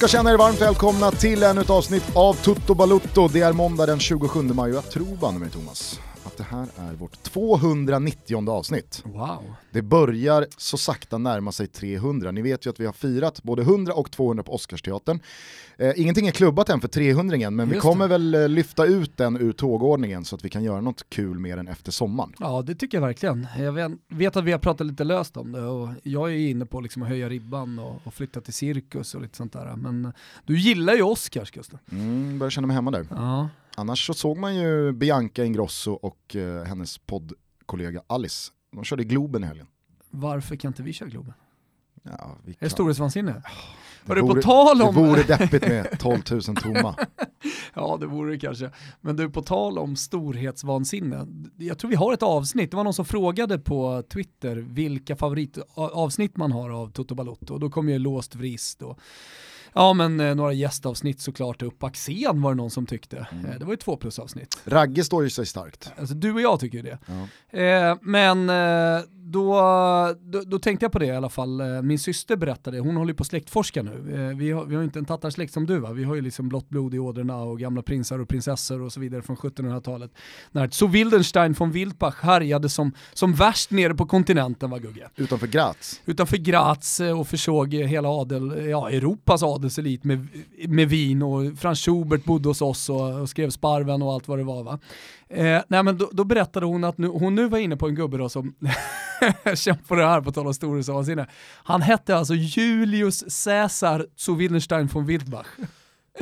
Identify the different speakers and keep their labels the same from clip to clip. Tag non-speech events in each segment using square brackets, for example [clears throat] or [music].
Speaker 1: Ni ska känna er varmt välkomna till ännu ett avsnitt av Tutto Balutto. Det är måndag den 27 maj och jag tror banne mig Thomas det här är vårt 290 avsnitt.
Speaker 2: Wow.
Speaker 1: Det börjar så sakta närma sig 300. Ni vet ju att vi har firat både 100 och 200 på Oscarsteatern. Eh, ingenting är klubbat än för 300 men
Speaker 2: Just
Speaker 1: vi kommer
Speaker 2: det.
Speaker 1: väl eh, lyfta ut den ur tågordningen så att vi kan göra något kul med den efter sommaren.
Speaker 2: Ja det tycker jag verkligen. Jag vet, att vi har pratat lite löst om det och jag är inne på liksom att höja ribban och, och flytta till cirkus och lite sånt där. Men du gillar ju Oscars Gustav.
Speaker 1: Mm, börjar känna mig hemma där.
Speaker 2: Ja.
Speaker 1: Annars så såg man ju Bianca Ingrosso och eh, hennes poddkollega Alice. De körde Globen i helgen.
Speaker 2: Varför kan inte vi köra Globen?
Speaker 1: Ja, vi
Speaker 2: Är det
Speaker 1: kan-
Speaker 2: storhetsvansinne?
Speaker 1: Det
Speaker 2: Var det på
Speaker 1: vore-
Speaker 2: tal om...
Speaker 1: Det vore deppigt med 12 000 tomma. [laughs]
Speaker 2: Ja det vore det kanske. Men du, på tal om storhetsvansinne. Jag tror vi har ett avsnitt, det var någon som frågade på Twitter vilka favoritavsnitt man har av Toto Balotto. Och då kom ju Låst vrist och Ja men eh, några gästavsnitt såklart upp. Axén var det någon som tyckte. Eh, det var ju två plus avsnitt.
Speaker 1: Ragge står ju sig starkt.
Speaker 2: Alltså du och jag tycker ju det.
Speaker 1: Ja.
Speaker 2: Eh, men eh, då, då, då tänkte jag på det i alla fall. Eh, Min syster berättade, hon håller på släktforska nu. Eh, vi, har, vi har inte en tattarsläkt som du va? Vi har ju liksom blått blod i ådrorna och gamla prinsar och prinsessor och så vidare från 1700-talet. När så Wildenstein von Wildbach härjade som, som värst nere på kontinenten va Gugge?
Speaker 1: Utanför Graz.
Speaker 2: utanför Graz eh, och försåg hela adel, ja, Europas adelselit med, med vin och Franz Schubert bodde hos oss och, och skrev Sparven och allt vad det var va. Eh, nej men då, då berättade hon att nu, hon nu var inne på en gubbe då som, [laughs] känn på det här på tal om storhetsvansinne, han hette alltså Julius Caesar zu Wildenstein von Wildbach.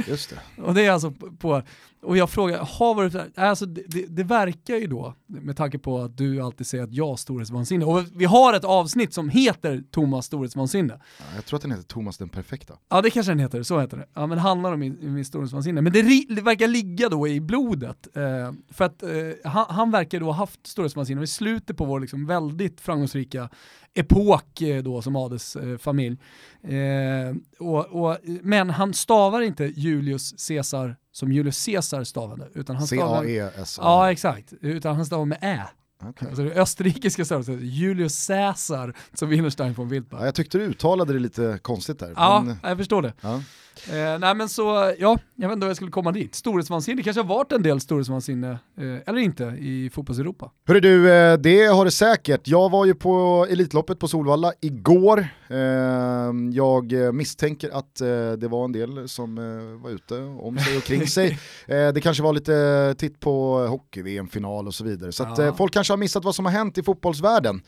Speaker 1: Just det.
Speaker 2: Och det är alltså på, och jag frågar, har varit alltså det, det, det verkar ju då, med tanke på att du alltid säger att jag har storhetsvansinne, och vi har ett avsnitt som heter Thomas storhetsvansinne.
Speaker 1: Ja, jag tror att den heter Thomas den perfekta.
Speaker 2: Ja det kanske den heter, så heter det. Ja men handlar om min, min storhetsvansinne. Men det, det verkar ligga då i blodet. Eh, för att eh, han, han verkar då ha haft storhetsvansinne i slutet på vår liksom väldigt framgångsrika epok eh, då som adelsfamilj. Eh, och, och, men han stavar inte Julius Caesar som Julius Caesar stavade. Utan han stavar,
Speaker 1: C-A-E-S-A.
Speaker 2: Ja exakt, utan han stavar med ä.
Speaker 1: Okej.
Speaker 2: Alltså det österrikiska stavet, Julius Caesar som Wildenstein von Wildbach.
Speaker 1: Ja, jag tyckte du uttalade det lite konstigt där.
Speaker 2: Ja,
Speaker 1: Men,
Speaker 2: jag förstår det.
Speaker 1: ja.
Speaker 2: Eh, nej men så, ja, jag vet inte hur jag skulle komma dit. Storhetsvansinne, det kanske har varit en del storhetsvansinne, eh, eller inte, i fotbolls-Europa.
Speaker 1: Hörru du, eh, det har det säkert. Jag var ju på Elitloppet på Solvalla igår. Eh, Jag eh, misstänker att eh, det var en del som var ute om sig och kring sig. [laughs] Det kanske var lite titt på hockey-VM-final och så vidare. Så att
Speaker 2: Ja.
Speaker 1: folk kanske har missat vad som har hänt i fotbollsvärlden.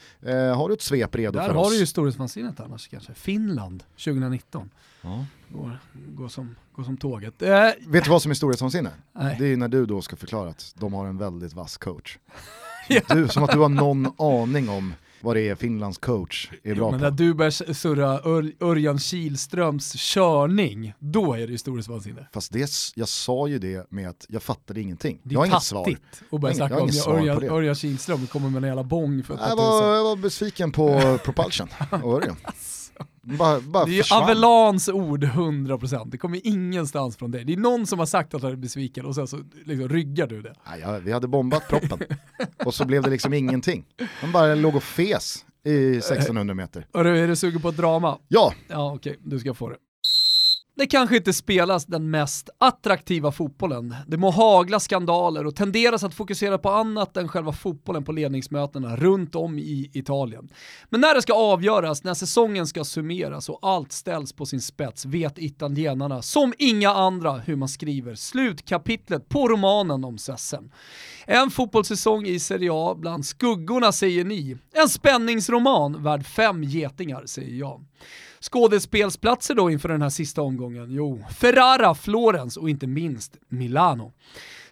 Speaker 1: Har du ett svep redo
Speaker 2: Där
Speaker 1: för
Speaker 2: har
Speaker 1: oss?
Speaker 2: du ju storhetsvansinnet annars kanske. Finland 2019.
Speaker 1: Ja.
Speaker 2: Går, går, som, går som tåget. Eh,
Speaker 1: Vet du vad som är storhetsvansinne? Det är när du då ska förklara att de har en väldigt vass coach. [laughs]
Speaker 2: Ja.
Speaker 1: Du, som att du har någon aning om vad det är Finlands coach är bra
Speaker 2: Men
Speaker 1: på.
Speaker 2: när du börjar surra Ör, Örjan Kihlströms körning, då är det ju storhetsvansinne.
Speaker 1: Fast det, jag sa ju det med att jag fattade ingenting.
Speaker 2: Det
Speaker 1: Jag har inget svar.
Speaker 2: tattigt att börja snacka om Örjan,
Speaker 1: det.
Speaker 2: Örjan Kihlström kommer med en jävla bång för ett
Speaker 1: Jag var, jag var besviken på [laughs] Propulsion och Örjan. [laughs] Bara, bara
Speaker 2: Det är ju
Speaker 1: försvann.
Speaker 2: Avelans ord 100%, det kommer ingenstans från dig. Det är någon som har sagt att han är besviken och sen så liksom ryggar du det.
Speaker 1: Nej, jag, vi hade bombat proppen och så blev det liksom ingenting. Han bara låg och fes i 1600 meter.
Speaker 2: Och är du sugen på ett drama?
Speaker 1: Ja,
Speaker 2: Ja okej, du ska få det. Det kanske inte spelas den mest attraktiva fotbollen. Det må hagla skandaler och tenderas att fokusera på annat än själva fotbollen på ledningsmötena runt om i Italien. Men när det ska avgöras, när säsongen ska summeras och allt ställs på sin spets vet italienarna som inga andra hur man skriver slutkapitlet på romanen om Sessen. En fotbollssäsong i Serie A bland skuggorna säger ni. En spänningsroman värd fem getingar säger jag. Skådespelsplatser då inför den här sista omgången? Jo, Ferrara, Florens och inte minst Milano.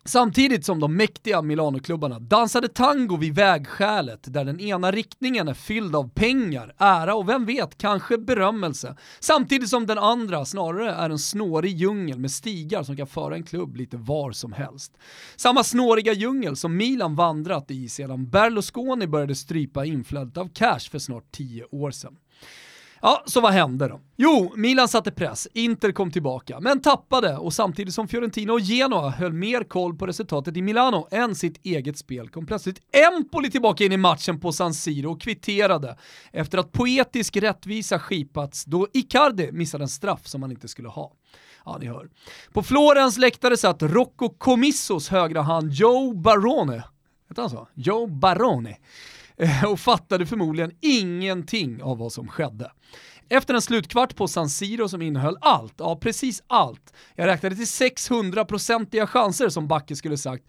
Speaker 2: Samtidigt som de mäktiga Milanoklubbarna dansade tango vid vägskälet där den ena riktningen är fylld av pengar, ära och vem vet, kanske berömmelse. Samtidigt som den andra snarare är en snårig djungel med stigar som kan föra en klubb lite var som helst. Samma snåriga djungel som Milan vandrat i sedan Berlusconi började strypa inflödet av cash för snart tio år sedan. Ja, så vad hände då? Jo, Milan satte press, Inter kom tillbaka, men tappade och samtidigt som Fiorentina och Genoa höll mer koll på resultatet i Milano än sitt eget spel kom plötsligt Empoli tillbaka in i matchen på San Siro och kvitterade efter att poetisk rättvisa skipats då Icardi missade en straff som han inte skulle ha. Ja, ni hör. På Florens läktare satt Rocco Comissos högra hand Joe Barone, hette han så? Joe Barone Eh, och fattade förmodligen ingenting av vad som skedde. Efter en slutkvart på San Siro som innehöll allt, ja precis allt, jag räknade till 600-procentiga chanser som Backe skulle sagt,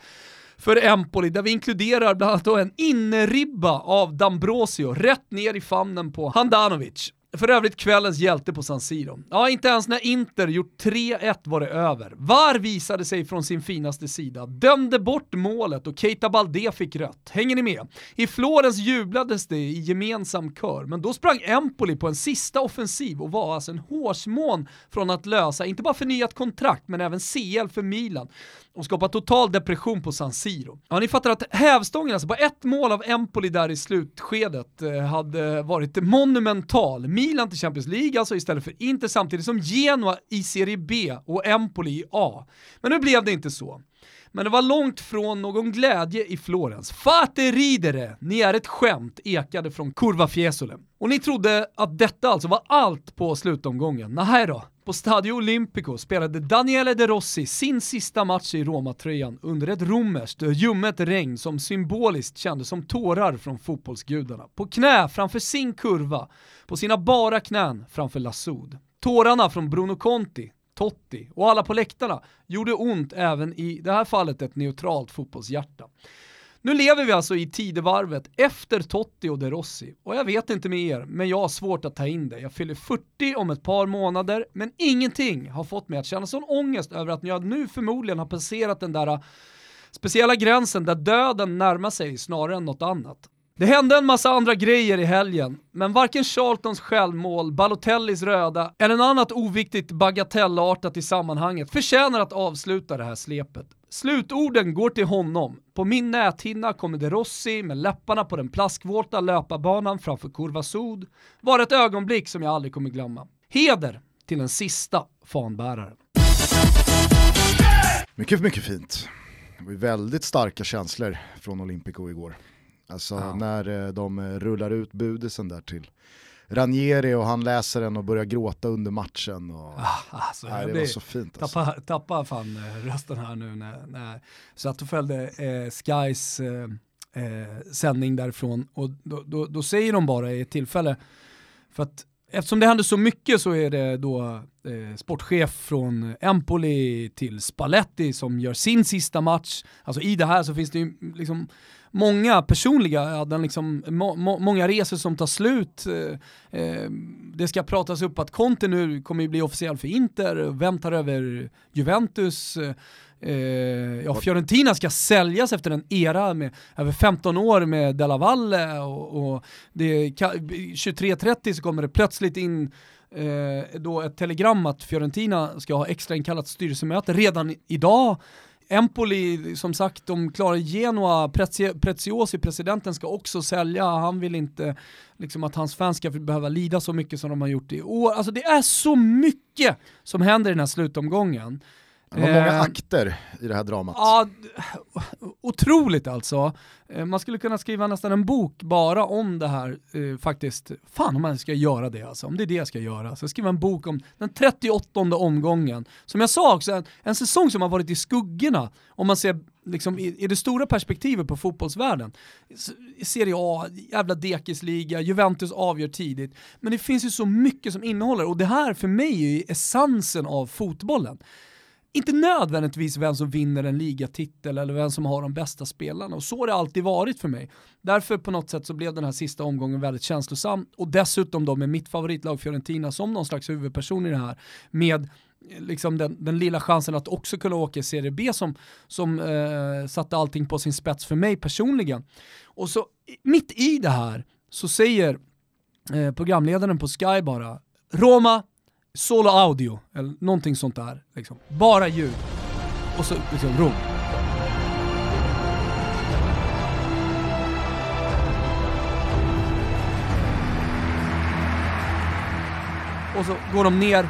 Speaker 2: för Empoli där vi inkluderar bland annat en inneribba av Dambrosio rätt ner i famnen på Handanovic. För övrigt kvällens hjälte på San Siro. Ja, inte ens när Inter gjort 3-1 var det över. VAR visade sig från sin finaste sida, dömde bort målet och Keita Balde fick rött. Hänger ni med? I Florens jublades det i gemensam kör, men då sprang Empoli på en sista offensiv och var alltså en hårsmån från att lösa, inte bara förnyat kontrakt, men även CL för Milan och skapa total depression på San Siro. Ja, ni fattar att hävstången, alltså bara ett mål av Empoli där i slutskedet eh, hade varit monumental. Milan till Champions League alltså istället för Inter samtidigt som Genoa i Serie B och Empoli i A. Men nu blev det inte så. Men det var långt från någon glädje i Florens. Fate ridere, ni är ett skämt, ekade från Curva Fiesole. Och ni trodde att detta alltså var allt på slutomgången. Nej då. På Stadio Olimpico spelade Daniele De Rossi sin sista match i Roma-tröjan under ett romerskt, ljummet regn som symboliskt kändes som tårar från fotbollsgudarna. På knä framför sin kurva, på sina bara knän framför Lasud. Tårarna från Bruno Conti, Totti och alla på läktarna gjorde ont även i det här fallet ett neutralt fotbollshjärta. Nu lever vi alltså i tidevarvet efter Totti och De Rossi och jag vet inte med er, men jag har svårt att ta in det. Jag fyller 40 om ett par månader, men ingenting har fått mig att känna sån ångest över att jag nu förmodligen har passerat den där äh, speciella gränsen där döden närmar sig snarare än något annat. Det hände en massa andra grejer i helgen, men varken Charltons självmål, Balotellis röda eller något annat oviktigt bagatellartat i sammanhanget förtjänar att avsluta det här slepet. Slutorden går till honom. På min näthinna kommer De Rossi med läpparna på den plaskvåta löparbanan framför Kurva Sud. Var ett ögonblick som jag aldrig kommer glömma. Heder till den sista fanbäraren.
Speaker 1: Mycket, mycket fint. Det var väldigt starka känslor från Olympico igår. Alltså ja. när eh, de eh, rullar ut budisen där till Ranieri och han läser den och börjar gråta under matchen. Och,
Speaker 2: ah, alltså, nej, det var så fint. Alltså. Tappa, tappa fan eh, rösten här nu när, när satt och följde eh, Skys eh, sändning därifrån och då, då, då, säger de bara i ett tillfälle, för att eftersom det händer så mycket så är det då eh, sportchef från Empoli till Spalletti som gör sin sista match. Alltså i det här så finns det ju liksom många personliga öden, liksom, må, må, många resor som tar slut. Eh, eh, det ska pratas upp att Conte nu kommer bli officiell för Inter, vem tar över Juventus? Eh, ja, Fiorentina ska säljas efter en era med över 15 år med Della Valle och, och 23.30 så kommer det plötsligt in eh, då ett telegram att Fiorentina ska ha extrainkallat styrelsemöte redan idag. Empoli, som sagt, de klarar Genoa, Preziosi, presidenten, ska också sälja, han vill inte liksom, att hans fans ska behöva lida så mycket som de har gjort i år. Alltså det är så mycket som händer i den här slutomgången.
Speaker 1: Det var många eh, akter i det här dramat.
Speaker 2: Ja, otroligt alltså. Eh, man skulle kunna skriva nästan en bok bara om det här eh, faktiskt. Fan om man ska göra det alltså, om det är det jag ska göra. Så skriva en bok om den 38 omgången. Som jag sa också, en, en säsong som har varit i skuggorna om man ser liksom, i, i det stora perspektivet på fotbollsvärlden. Serie A, jävla dekisliga, Juventus avgör tidigt. Men det finns ju så mycket som innehåller och det här för mig är ju essensen av fotbollen inte nödvändigtvis vem som vinner en ligatitel eller vem som har de bästa spelarna. Och så har det alltid varit för mig. Därför på något sätt så blev den här sista omgången väldigt känslosam. Och dessutom då med mitt favoritlag Fiorentina som någon slags huvudperson i det här. Med eh, liksom den, den lilla chansen att också kunna åka i Serie B som, som eh, satte allting på sin spets för mig personligen. Och så mitt i det här så säger eh, programledaren på Sky bara Roma, solo audio, eller någonting sånt där. Liksom. Bara ljud. Och så liksom Rom. och så går de ner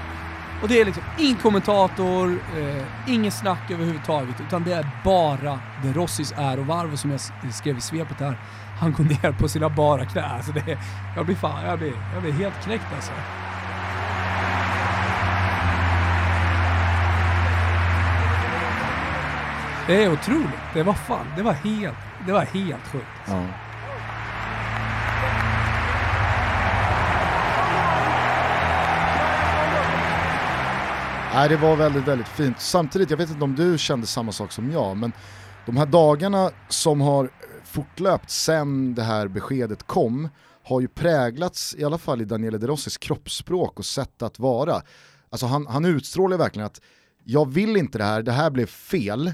Speaker 2: och det är liksom ingen kommentator, eh, inget snack överhuvudtaget, utan det är bara det Rossis ärovarv som jag skrev i svepet här. Han går ner på sina bara knä. Alltså det, jag, blir fan, jag, blir, jag blir helt knäckt alltså. Det är otroligt. Det var fan, det var helt, det var helt sjukt. Ja.
Speaker 1: Nej, det var väldigt, väldigt fint. Samtidigt, jag vet inte om du kände samma sak som jag, men de här dagarna som har fortlöpt sen det här beskedet kom har ju präglats, i alla fall i Daniele De Rossis kroppsspråk och sätt att vara. Alltså han, han utstrålar verkligen att jag vill inte det här, det här blev fel,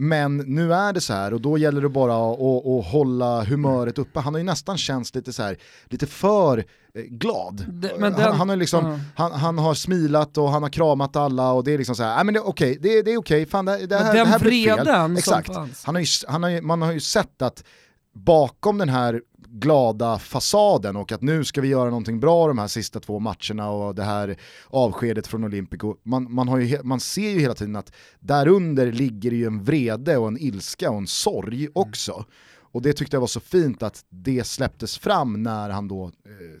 Speaker 1: men nu är det så här och då gäller det bara att, att, hålla humöret uppe. Han har ju nästan känts lite så här, lite för eh, glad. Den, han, han, har liksom, uh. han, han, har smilat och han har kramat alla och det är liksom så här, men det okej, okay, det, det, är okej, okay, fan det, det här, det här blev fel. Exakt. Han har ju, han har ju, man har ju sett att bakom den här glada fasaden och att nu ska vi göra någonting bra de här sista två matcherna och det här avskedet från Olympico. Man, man, har ju, man ser ju hela tiden att därunder ligger ju en vrede och en ilska och en sorg mm. också. Mm. Och det tyckte jag var så fint att det släpptes fram när han då eh,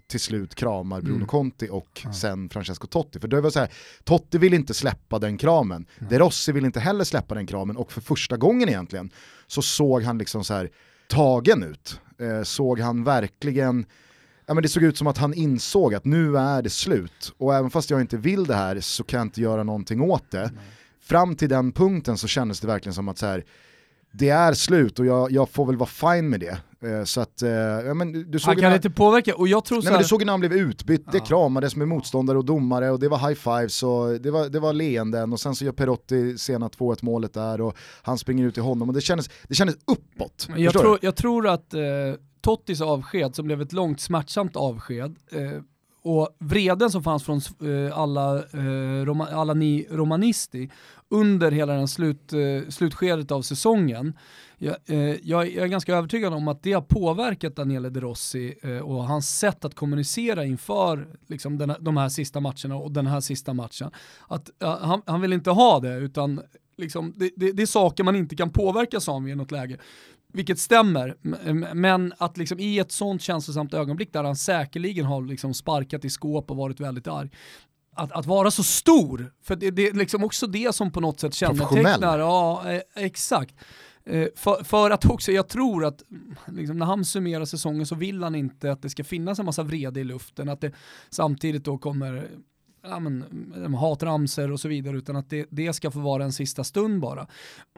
Speaker 1: till slut kramar Bruno mm. Conti och ja. sen Francesco Totti. För det var så här, Totti vill inte släppa den kramen, ja. De Rossi vill inte heller släppa den kramen och för första gången egentligen så såg han liksom så här tagen ut. Eh, såg han verkligen, ja men det såg ut som att han insåg att nu är det slut. Och även fast jag inte vill det här så kan jag inte göra någonting åt det. Nej. Fram till den punkten så kändes det verkligen som att så här, det är slut och jag, jag får väl vara fine med det. Eh, så att, eh, ja, men du såg
Speaker 2: han kan när, inte påverka och jag tror nej,
Speaker 1: så här... men Du såg när han blev utbytt, ja. det kramades med motståndare och domare och det var high fives och det var, det var leenden och sen så gör Perotti sena 2-1 målet där och han springer ut till honom och det kändes, det kändes uppåt.
Speaker 2: Jag tror, jag tror att eh, Tottis avsked som blev ett långt smärtsamt avsked eh, och vreden som fanns från eh, alla, eh, Roma, alla ni romanisti under hela den slut, eh, slutskedet av säsongen, jag, jag, är ganska övertygad om att det har påverkat Daniele De Rossi och hans sätt att kommunicera inför liksom, den, de här sista matcherna och den här sista matchen. Att han, han vill inte ha det, utan liksom, det, det, det, är saker man inte kan påverka som i något läge. Vilket stämmer, men att liksom i ett sånt känslosamt ögonblick där han säkerligen har liksom sparkat i skåp och varit väldigt arg, att, att vara så stor, för det, det är liksom också det som på något sätt kännetecknar, ja eh, exakt. Eh, för, för, att också, jag tror att liksom, när han summerar säsongen så vill han inte att det ska finnas en massa vrede i luften, att det samtidigt då kommer ja, men, hatramser och så vidare, utan att det, det ska få vara en sista stund bara.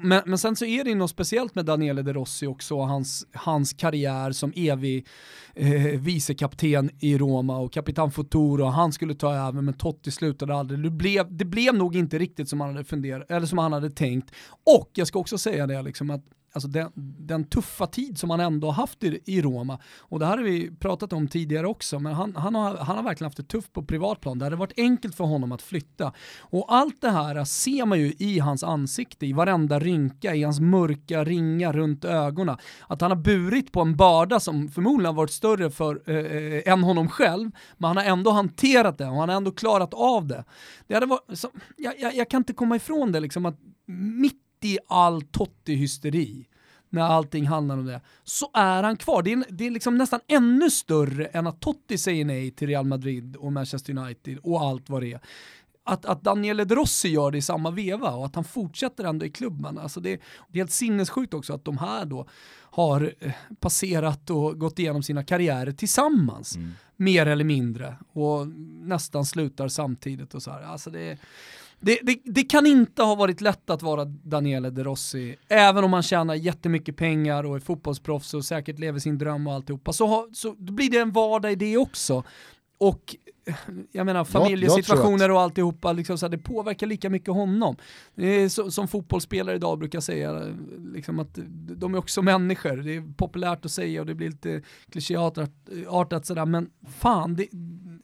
Speaker 2: Men, men sen så är det något speciellt med Daniele De Rossi också, hans, hans karriär som evig eh, vicekapten i Roma och kapitan Futuro, han skulle ta över men Totti slutade aldrig. Det blev, det blev nog inte riktigt som han hade funderat, eller som han hade tänkt. Och jag ska också säga det, liksom att alltså den, den, tuffa tid som han ändå har haft i, i, Roma. Och det här har vi pratat om tidigare också, men han, han, har, han har verkligen haft det tufft på privatplan. Det hade varit enkelt för honom att flytta. Och allt det här ser man ju i hans ansikte, i varenda rynka, i hans mörka ringar runt ögonen. Att han har burit på en börda som förmodligen har varit större för, eh, eh än honom själv, men han har ändå hanterat det och han har ändå klarat av det. det hade varit, så, jag, jag, jag kan inte komma ifrån det, liksom att mitt i all Totti-hysteri, när allting handlar om det, så är han kvar. Det är, det är liksom nästan ännu större än att Totti säger nej till Real Madrid och Manchester United och allt vad det är. Att, att Daniele De Rossi gör det i samma veva och att han fortsätter ändå i klubben. Alltså det, det är helt sinnessjukt också att de här då har eh, passerat och gått igenom sina karriärer tillsammans. Mm. Mer eller mindre och nästan slutar samtidigt och så här. Alltså det, det, det, det, kan inte ha varit lätt att vara Daniele De Rossi, även om han tjänar jättemycket pengar och är fotbollsproffs och säkert lever sin dröm och alltihopa, så, ha, så blir det en vardag i det också. Och jag menar familjesituationer och alltihopa, liksom, så här, det påverkar lika mycket honom. Så, som fotbollsspelare idag brukar säga, liksom att de är också människor. Det är populärt att säga och det blir lite klichéartat sådär, men fan, det,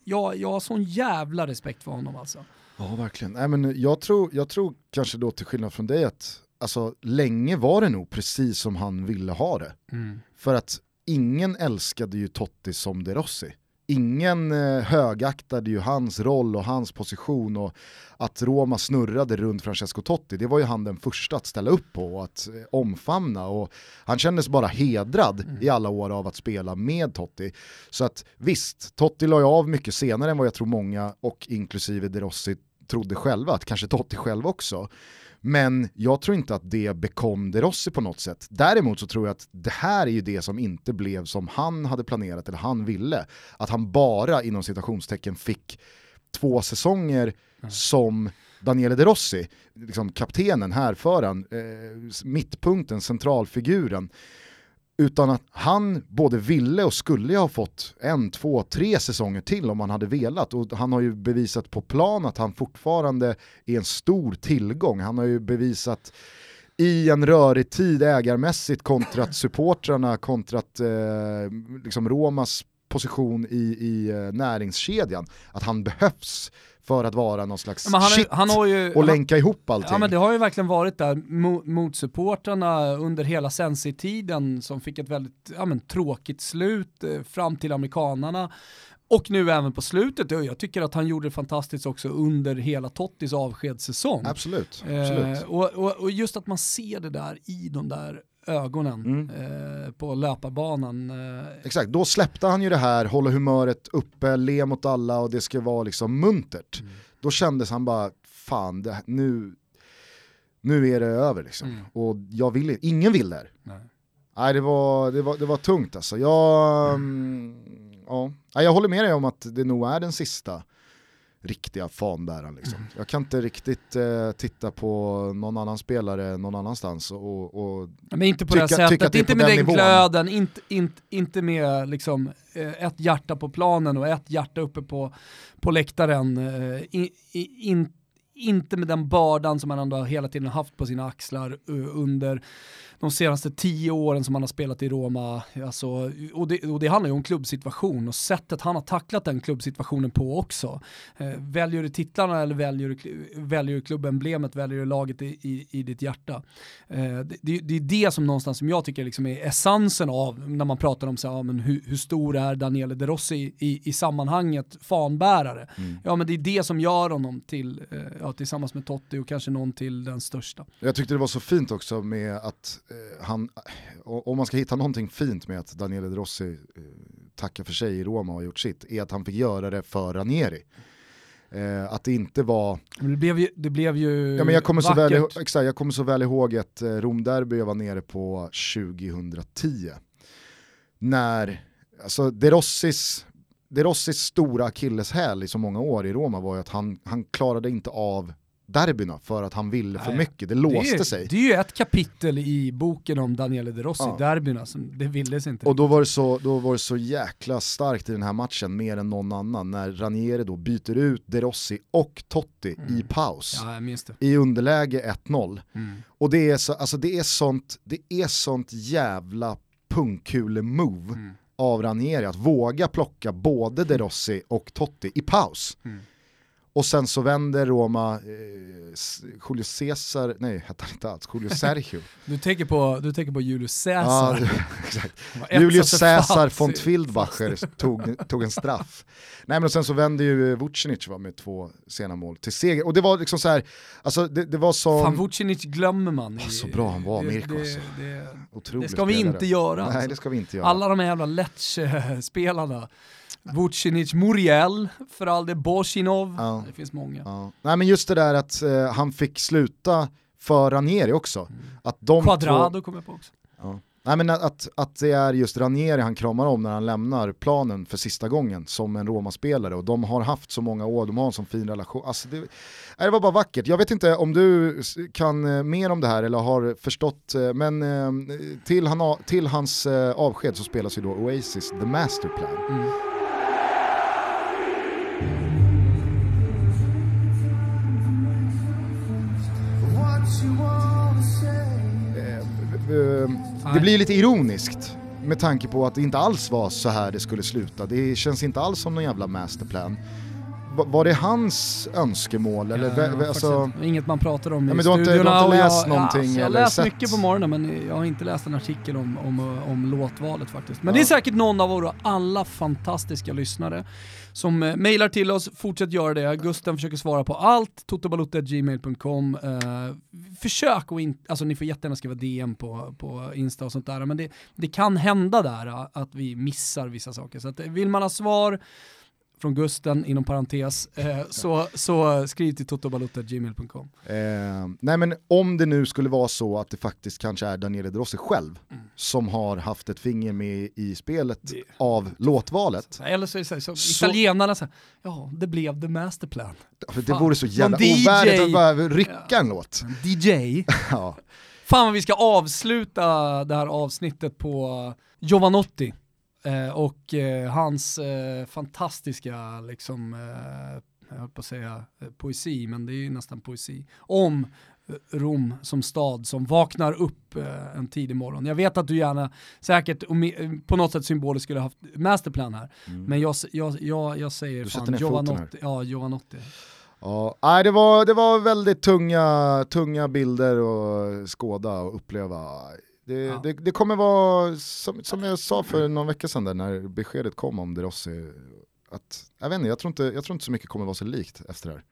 Speaker 2: jag, jag har sån jävla respekt för honom alltså.
Speaker 1: Ja, verkligen. Nej, men jag, tror, jag tror kanske då till skillnad från dig att alltså, länge var det nog precis som han ville ha det. Mm. För att ingen älskade ju Totti som De Rossi. ingen eh, högaktade ju hans roll och hans position och att Roma snurrade runt Francesco Totti, det var ju han den första att ställa upp på och att eh, omfamna och han kändes bara hedrad mm. i alla år av att spela med Totti. Så att visst, Totti la ju av mycket senare än vad jag tror många och inklusive De Rossi trodde själva, att kanske Totti själv också. Men jag tror inte att det bekom De Rossi på något sätt. Däremot så tror jag att det här är ju det som inte blev som han hade planerat eller han ville. Att han bara inom citationstecken fick två säsonger mm. som Daniele De Rossi, liksom kaptenen, härföraren, eh, mittpunkten, centralfiguren. Utan att han både ville och skulle ha fått en, två, tre säsonger till om han hade velat. Och han har ju bevisat på plan att han fortfarande är en stor tillgång. Han har ju bevisat i en rörig tid ägarmässigt kontra supportrarna, kontra eh, liksom Romas position i, i eh, näringskedjan, att han behövs för att vara någon slags
Speaker 2: han,
Speaker 1: shit
Speaker 2: han har ju,
Speaker 1: och länka han, ihop allting.
Speaker 2: Ja men det har ju verkligen varit där mot, mot supportrarna under hela Sensi-tiden som fick ett väldigt ja, men, tråkigt slut eh, fram till amerikanarna. Och nu även på slutet, jag tycker att han gjorde det fantastiskt också under hela Tottis avskedssäsong.
Speaker 1: Absolut. absolut.
Speaker 2: Eh, och, och, och, just att man ser det där i de där ögonen mm. eh, på löparbanan. Eh.
Speaker 1: Exakt, då släppte han ju det här, hålla humöret uppe, le mot alla och det ska vara liksom muntert. Mm. Då kändes han bara, fan, det, nu, nu är det över liksom. Mm. Och jag vill ingen vill där. Nej. Nej, det var, det, var, det var tungt alltså. Jag, mm. ja. jag håller med dig om att det nog är den sista riktiga fanbäraren. Liksom. Mm. Jag kan inte riktigt eh, titta på någon annan spelare någon annanstans och, och
Speaker 2: Men inte på tycka, det sättet, inte med den, den glöden, inte, inte, inte med liksom, eh, ett hjärta på planen och ett hjärta uppe på, på läktaren. Eh, in, in, inte med den bördan som han ändå hela tiden haft på sina axlar uh, under de senaste tio åren som han har spelat i Roma. Alltså, och, det, och det handlar ju om klubbsituation och sättet han har tacklat den klubbsituationen på också. Eh, väljer du titlarna eller väljer du, väljer du klubbemblemet, väljer du laget i, i, i ditt hjärta? Eh, det, det, är det som någonstans som jag tycker liksom är essensen av när man pratar om så, ja, men hur, hur stor är Daniele De Rossi i, i sammanhanget fanbärare? Mm. Ja men det är det som gör honom till, eh, ja, tillsammans med Totti och kanske någon till den största.
Speaker 1: Jag tyckte det var så fint också med att han, om man ska hitta någonting fint med att Daniele De Rossi eh, tackar för sig i Roma och har gjort sitt, är att han fick göra det för Ranieri. Eh, att det inte var...
Speaker 2: det blev ju, det blev ju
Speaker 1: ja, men jag kommer, så väl, exakt, jag kommer så väl ihåg ett eh, Romderby jag var nere på 2010. När, alltså De Rossis, De Rossis stora akilleshäl i så många år i Roma var ju att han, han klarade inte av derbyna för att han ville för mycket, det låste
Speaker 2: det är,
Speaker 1: sig.
Speaker 2: Det är ju ett kapitel i boken om Daniele De Rossi, ja. derbyna, som det ville sig inte.
Speaker 1: Och då var, det så, då var det så jäkla starkt i den här matchen, mer än någon annan, när Ranieri då byter ut De Rossi och Totti mm. i paus.
Speaker 2: Ja,
Speaker 1: I underläge 1-0. Mm. Och det är, så, alltså det, är sånt, det är sånt jävla pungkule-move mm. av Ranieri, att våga plocka både De Rossi och Totti i paus. Mm. Och sen så vänder Roma, eh, Julio Cesar, nej hette han inte alls, Julio [laughs] Sergio.
Speaker 2: du, tänker på, du tänker på Julius Caesar. Ja, [laughs]
Speaker 1: exakt. Julius Caesar von Twildbacher tog, tog en straff. Nej men sen så vände ju Vucinic med två sena mål till seger. Och det var liksom så här, alltså det, det var som...
Speaker 2: Fan Vucinic glömmer man.
Speaker 1: I, så bra han var, Mirko det, alltså.
Speaker 2: det, det, det ska vi inte göra.
Speaker 1: Nej alltså. det ska vi inte göra.
Speaker 2: Alla de här jävla Lecce-spelarna Vucinic, Muriel, för all det, Borsinov, ja. det finns många.
Speaker 1: Ja. Nej men just det där att eh, han fick sluta för Ranieri också. Mm. Att
Speaker 2: de Quadrado två... kommer jag på också.
Speaker 1: Ja. Nej men att, att det är just Ranieri han kramar om när han lämnar planen för sista gången som en Roma-spelare och de har haft så många år, de har en sån fin relation. Alltså det, det var bara vackert. Jag vet inte om du kan eh, mer om det här eller har förstått, eh, men eh, till, han, till hans avsked så spelas ju då Oasis The Masterplan. Mm. Eh, det blir lite ironiskt med tanke på att det inte alls var så här det skulle sluta. Det känns inte alls som någon jävla masterplan var det hans önskemål? Eller,
Speaker 2: Ja,
Speaker 1: alltså,
Speaker 2: Inget man pratar om
Speaker 1: Ja,
Speaker 2: i
Speaker 1: men du har inte- du har inte läst
Speaker 2: jag,
Speaker 1: någonting
Speaker 2: alltså, Jag har läst
Speaker 1: sett?
Speaker 2: mycket på morgonen men jag har inte läst en artikel om, om, om låtvalet faktiskt. Men
Speaker 1: Ja.
Speaker 2: det är säkert någon av våra alla fantastiska lyssnare som eh, mejlar till oss, fortsätt göra det. Gusten försöker svara på allt, totobalutta.gmail.com. Eh, försök och inte, alltså ni får jättegärna skriva DM på, på Insta och sånt där, men det, det kan hända där eh, att vi missar vissa saker. Så att, eh, vill man ha svar från Gusten, inom parentes, eh, så, så skriv till totobalutta.gmail.com.
Speaker 1: eh, nej men om det nu skulle vara så att det faktiskt kanske är Daniele De Rossi själv
Speaker 2: Mm.
Speaker 1: som har haft ett finger med i spelet
Speaker 2: Det-
Speaker 1: av låtvalet.
Speaker 2: Eller så är det så, här, så,
Speaker 1: Så-
Speaker 2: italienarna säger ja det blev the masterplan.
Speaker 1: Det
Speaker 2: Fan.
Speaker 1: vore så jävla ovärdigt att bara rycka en låt.
Speaker 2: DJ. [laughs]
Speaker 1: Ja.
Speaker 2: Fan vad vi ska avsluta det här avsnittet på Giovanotti eh, och eh, hans eh, fantastiska, liksom, eh, jag höll på att säga eh, poesi, men det är ju nästan poesi, om Rom som stad som vaknar upp en tidig morgon. Jag vet att du gärna, säkert på något sätt symboliskt skulle ha haft masterplan här, men jag, jag, jag, jag säger
Speaker 1: Mm. Du
Speaker 2: fan. Giovanotti. Ja, Giovanotti.
Speaker 1: Ja, nej, det, var, det var väldigt tunga, tunga bilder att skåda och uppleva. Det,
Speaker 2: Ja.
Speaker 1: det, det kommer vara, som, som jag sa för någon vecka sedan där, när beskedet kom om De Rossi, att, jag vet inte, jag tror inte, jag tror inte så mycket kommer vara så likt efter det här.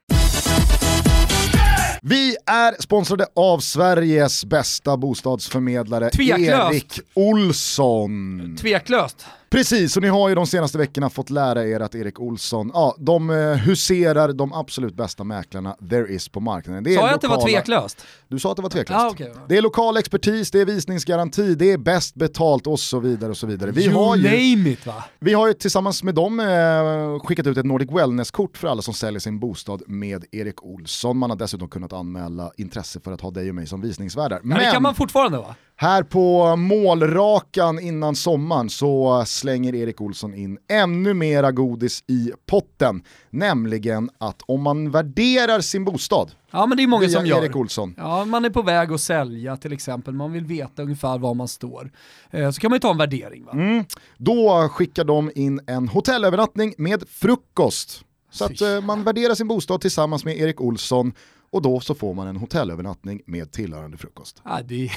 Speaker 1: Vi är sponsrade av Sveriges bästa bostadsförmedlare,
Speaker 2: Tveklöst.
Speaker 1: Erik Olsson.
Speaker 2: Tveklöst.
Speaker 1: Precis, och ni har ju de senaste veckorna fått lära er att Erik Olsson, ja, de eh, huserar de absolut bästa mäklarna there is på marknaden. Det är
Speaker 2: Sa jag att det var
Speaker 1: lokala-
Speaker 2: tveklöst?
Speaker 1: Du sa att det var tveklöst.
Speaker 2: Ah, okay.
Speaker 1: Det är lokal expertis, det är visningsgaranti, det är bäst betalt och så vidare. och så vidare. Vi,
Speaker 2: you
Speaker 1: har ju,
Speaker 2: name it va?
Speaker 1: vi har ju tillsammans med dem eh, skickat ut ett Nordic Wellness-kort för alla som säljer sin bostad med Erik Olsson. Man har dessutom kunnat anmäla intresse för att ha dig och mig som visningsvärdar.
Speaker 2: Ja, det kan man fortfarande va?
Speaker 1: Här på målrakan innan sommaren så slänger Erik Olsson in ännu mera godis i potten. Nämligen att om man värderar sin bostad
Speaker 2: Ja men det är många som gör.
Speaker 1: Erik Olsson,
Speaker 2: Ja, man är på väg att sälja till exempel, man vill veta ungefär var man står. Eh, så kan man ju ta en värdering va?
Speaker 1: mm, då skickar de in en hotellövernattning med frukost. Så att eh, man värderar sin bostad tillsammans med Erik Olsson och då så får man en hotellövernattning med tillhörande frukost.
Speaker 2: Ja, det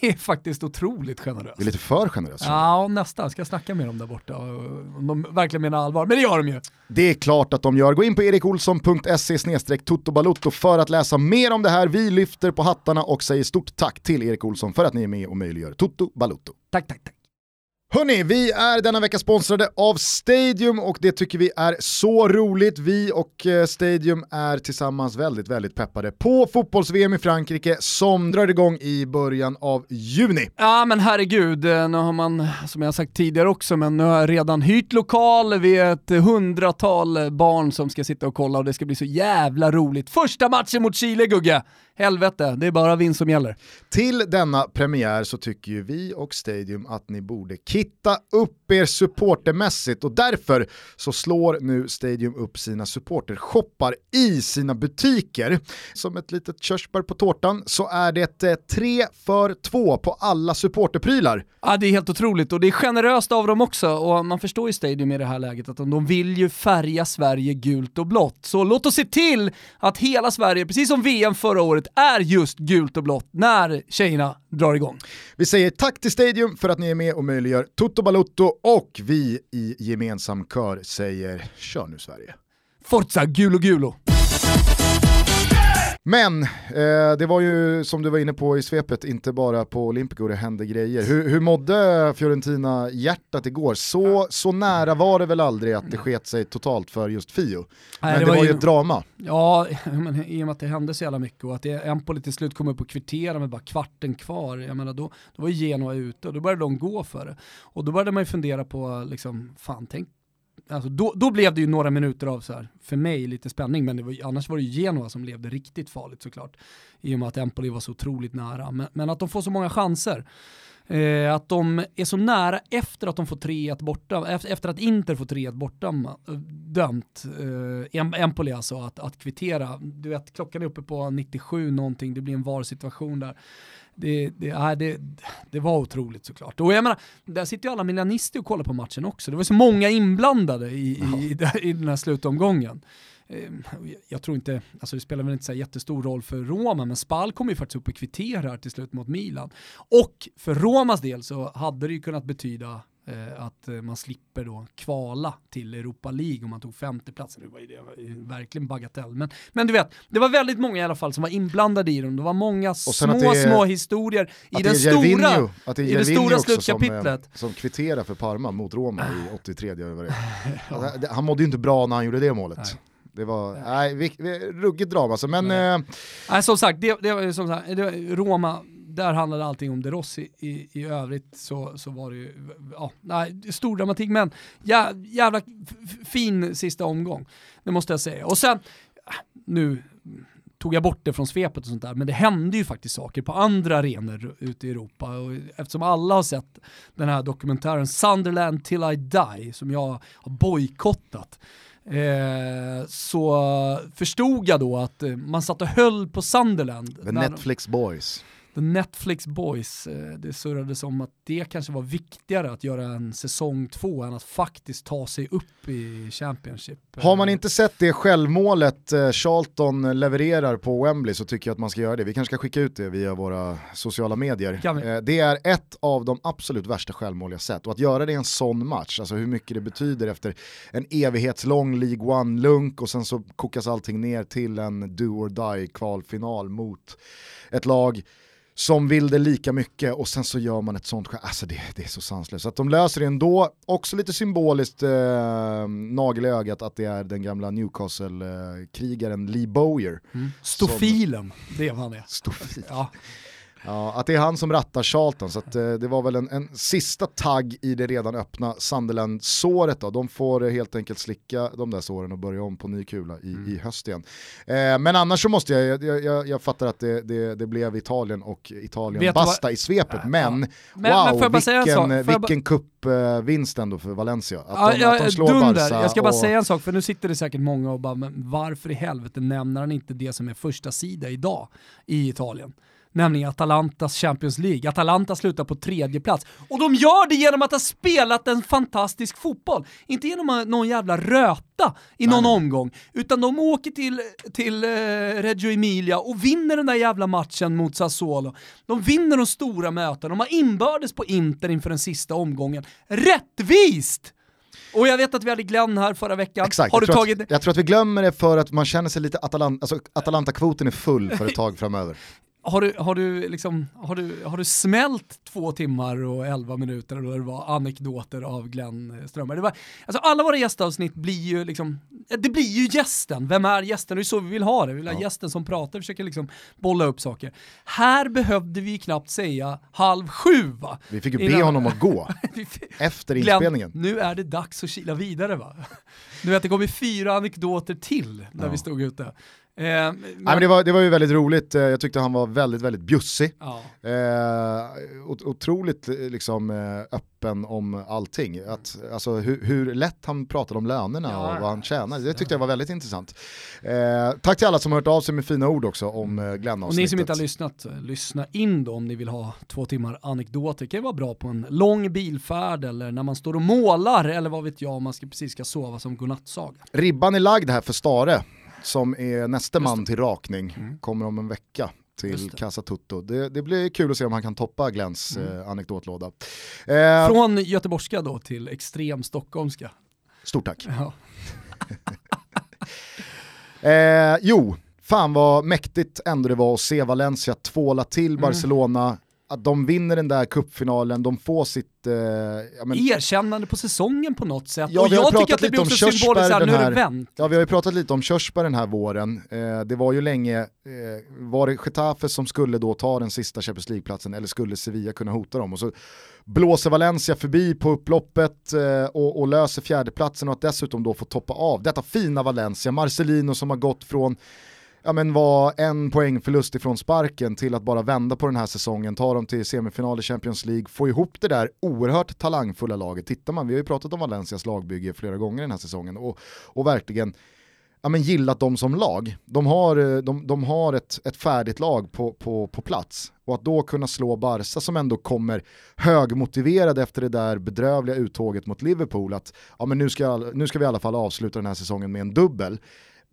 Speaker 2: är [laughs] faktiskt otroligt generöst.
Speaker 1: Det är lite för generöst.
Speaker 2: Ja, nästan. Ska jag snacka med dem där borta om de verkligen menar allvar. Men det gör de ju.
Speaker 1: Det är klart att de gör. Gå in på erikolsson.se totobalutto för att läsa mer om det här. Vi lyfter på hattarna och säger stort tack till Erik Olsson för att ni är med och möjliggör Toto Balutto.
Speaker 2: Tack, tack, tack.
Speaker 1: Hörni, vi är denna vecka sponsrade av Stadium och det tycker vi är så roligt. Vi och eh, Stadium är tillsammans väldigt, väldigt peppade på fotbolls-VM i Frankrike som drar igång i början av juni.
Speaker 2: Ja men herregud, eh, nu har man, som jag sagt tidigare också, men nu har jag redan hyrt lokal, vi är ett hundratal barn som ska sitta och kolla och det ska bli så jävla roligt. Första matchen mot Chile Gugge! Helvete, det är bara vinst som gäller.
Speaker 1: Till denna premiär så tycker ju vi och Stadium att ni borde kitta upp er supportermässigt och därför så slår nu Stadium upp sina supportershoppar i sina butiker. Som ett litet körsbär på tårtan så är det eh, tre för två på alla supporterprylar.
Speaker 2: Ja det är helt otroligt och det är generöst av dem också och man förstår ju Stadium i det här läget att de vill ju färga Sverige gult och blått. Så låt oss se till att hela Sverige, precis som VM förra året, är just gult och blått när tjejerna drar igång.
Speaker 1: Vi säger tack till Stadium för att ni är med och möjliggör Toto Balutto och vi i gemensam kör säger kör nu Sverige.
Speaker 2: Forza Gulo Gulo!
Speaker 1: Men eh, det var ju som du var inne på i svepet, inte bara på Olympico det hände grejer. Hur, hur mådde Fiorentina hjärtat igår? Så, så nära var det väl aldrig att det sket sig totalt för just Fio. Men det, var, ju ett drama.
Speaker 2: Ja, [laughs] men i och med att det hände så jävla mycket och att det, Empoli till slut kom upp och kvittera med bara kvarten kvar, jag menar då, då var ju Genoa ute och då började de gå för det. Och då började man ju fundera på, liksom, fan tänk, alltså då, då blev det ju några minuter av så här, för mig lite spänning, men det var, annars var det ju Genoa som levde riktigt farligt såklart. I och med att Empoli var så otroligt nära. Men, men att de får så många chanser. Eh, att de är så nära efter att de får 3-1 borta, efter, att Inter får 3-1 borta eh, dömt, eh, Empoli alltså, att, att kvittera. Du vet, klockan är uppe på 97 någonting, det blir en VAR-situation där. Det, det, det, det var otroligt såklart. Och jag menar, där sitter ju alla milanister och kollar på matchen också. Det var så många inblandade i, i, i, den här slutomgången. eh, jag tror inte, alltså det spelar väl inte så jättestor roll för Roma, men Spal kommer ju faktiskt upp och kvitterar till slut mot Milan. Och för Romas del så hade det ju kunnat betyda att eh, man slipper då kvala till Europa League om man tog femteplatsen. Nu var ju det verkligen bagatell. Men, men du vet, det var väldigt många i alla fall som var inblandade i dem. Det var många små, är, små historier i, den stora,
Speaker 1: att det är
Speaker 2: i det stora slutkapitlet.
Speaker 1: Som, som kvitterar för Parma mot Roma i 83 över [laughs] det. Han mådde ju inte bra när han gjorde det målet. Nej. Det var, nej, vi, ruggigt drama alltså, men...
Speaker 2: Nej. Eh, som sagt, det, det, som sagt det, Roma där handlade allting om De Rossi. I, i övrigt så, så var det ju, ja, nej, stor dramatik, men jä, jävla fin sista omgång. Det måste jag säga. Och sen, nu tog jag bort det från svepet och sånt där, men det hände ju faktiskt saker på andra arenor ute i Europa. Och eftersom alla har sett den här dokumentären Sunderland till I die, som jag har bojkottat, eh, så förstod jag då att eh, man satt och höll på Sunderland.
Speaker 1: The Netflix Boys.
Speaker 2: The Netflix Boys, eh, det surrades om att det kanske var viktigare att göra en säsong två än att faktiskt ta sig upp i Championship.
Speaker 1: Har man inte sett det självmålet eh, Charlton levererar på Wembley så tycker jag att man ska göra det. Vi kanske ska skicka ut det via våra sociala medier. Eh, det är ett av de absolut värsta självmål jag sett och att göra det i en sån match, alltså hur mycket det betyder efter en evighetslång League One-lunk och sen så kokas allting ner till en do or die kvalfinal mot ett lag som vill det lika mycket och sen så gör man ett sånt alltså det, det är så sanslöst. Så att de löser det ändå, också lite symboliskt eh, nagel i ögat att det är den gamla Newcastle-krigaren Lee Bowyer.
Speaker 2: Mm. Stofilen, som, det var han är.
Speaker 1: Stofil. Ja. Ja, att det är han som rattar Charlton, så att, eh, det var väl en, en sista tagg i det redan öppna Sunderland-såret. Då. De får helt enkelt slicka de där såren och börja om på ny kula i, mm. i höst igen. Eh, men annars så måste jag, jag, jag, jag fattar att det, det, det, blev Italien och Italien basta i svepet, men, ja. men wow, men vilken, vilken cupvinst ändå för Valencia. Att, ja, de, att de slår dunder. Barca
Speaker 2: Jag ska bara och... säga en sak, för nu sitter det säkert många och bara, men varför i helvete nämner han inte det som är första sida idag i Italien? Nämligen Atalantas Champions League. Atalanta slutar på tredje plats. Och de gör det genom att ha spelat en fantastisk fotboll. Inte genom någon jävla röta i någon Nej. omgång, utan de åker till, till eh, Reggio Emilia och vinner den där jävla matchen mot Sassuolo. De vinner de stora mötena, de har inbördes på Inter inför den sista omgången. Rättvist! Och jag vet att vi hade Glenn här förra veckan.
Speaker 1: Exakt, har jag, du tror tagit... att, jag tror att vi glömmer det för att man känner sig lite Atalanta, alltså Atalanta-kvoten är full för ett tag framöver.
Speaker 2: Har du, har, du liksom, har, du, har du smält två timmar och elva minuter då det var anekdoter av Glenn Strömberg? Det var, alltså alla våra gästavsnitt blir ju liksom, det blir ju gästen. Vem är gästen? Det är så vi vill ha det. Vi vill ha ja. gästen som pratar, försöker liksom bolla upp saker. Här behövde vi knappt säga halv sju va?
Speaker 1: Vi fick ju be Innan... honom att gå [laughs] efter inspelningen.
Speaker 2: Glenn, nu är det dags att kila vidare va? Du vet det kommer fyra anekdoter till när ja. vi stod ute.
Speaker 1: Eh, men... Nej, men det, var, det var ju väldigt roligt, eh, jag tyckte han var väldigt, väldigt bjussig. Ja. Eh, otroligt eh, liksom, eh, öppen om allting. Att, alltså, hur, hur lätt han pratade om lönerna ja. och vad han tjänar, det tyckte jag var väldigt intressant. Eh, tack till alla som har hört av sig med fina ord också om eh, Glenn
Speaker 2: Och ni som inte har lyssnat, lyssna in då om ni vill ha två timmar anekdoter. Det kan ju vara bra på en lång bilfärd eller när man står och målar eller vad vet jag om man ska, precis ska sova som godnattsaga.
Speaker 1: Ribban är lagd här för Stare som är nästa man till rakning, mm. kommer om en vecka till Casa Tutto. Det, det, blir kul att se om han kan toppa Glens mm. eh, anekdotlåda.
Speaker 2: Eh, Från göteborgska då till extrem stockholmska.
Speaker 1: Stort tack. Ja. [laughs] eh, jo, fan vad mäktigt ändå det var att se Valencia tvåla till mm. Barcelona att de vinner den där kuppfinalen, de får sitt... Eh, ja,
Speaker 2: men, Erkännande på säsongen på något sätt. Ja, och jag tycker att det blir också symboliskt här, nu är det vänt.
Speaker 1: Ja, vi har ju pratat lite om Körsbär den här våren. Eh, det var ju länge, eh, var det Getafe som skulle då ta den sista Champions League-platsen eller skulle Sevilla kunna hota dem? Och så blåser Valencia förbi på upploppet eh, och, och löser fjärdeplatsen och att dessutom då få toppa av detta fina Valencia, Marcelino som har gått från ja, men var en poängförlust ifrån sparken till att bara vända på den här säsongen, ta dem till semifinal i Champions League, få ihop det där oerhört talangfulla laget. Tittar man, vi har ju pratat om Valencias lagbygge flera gånger den här säsongen och, och verkligen ja, men gillat dem som lag. De har, eh, de, de har ett, ett färdigt lag på, på, på plats. Och att då kunna slå Barca som ändå kommer högmotiverade efter det där bedrövliga uttåget mot Liverpool, att ja, men nu, ska, nu ska vi i alla fall avsluta den här säsongen med en dubbel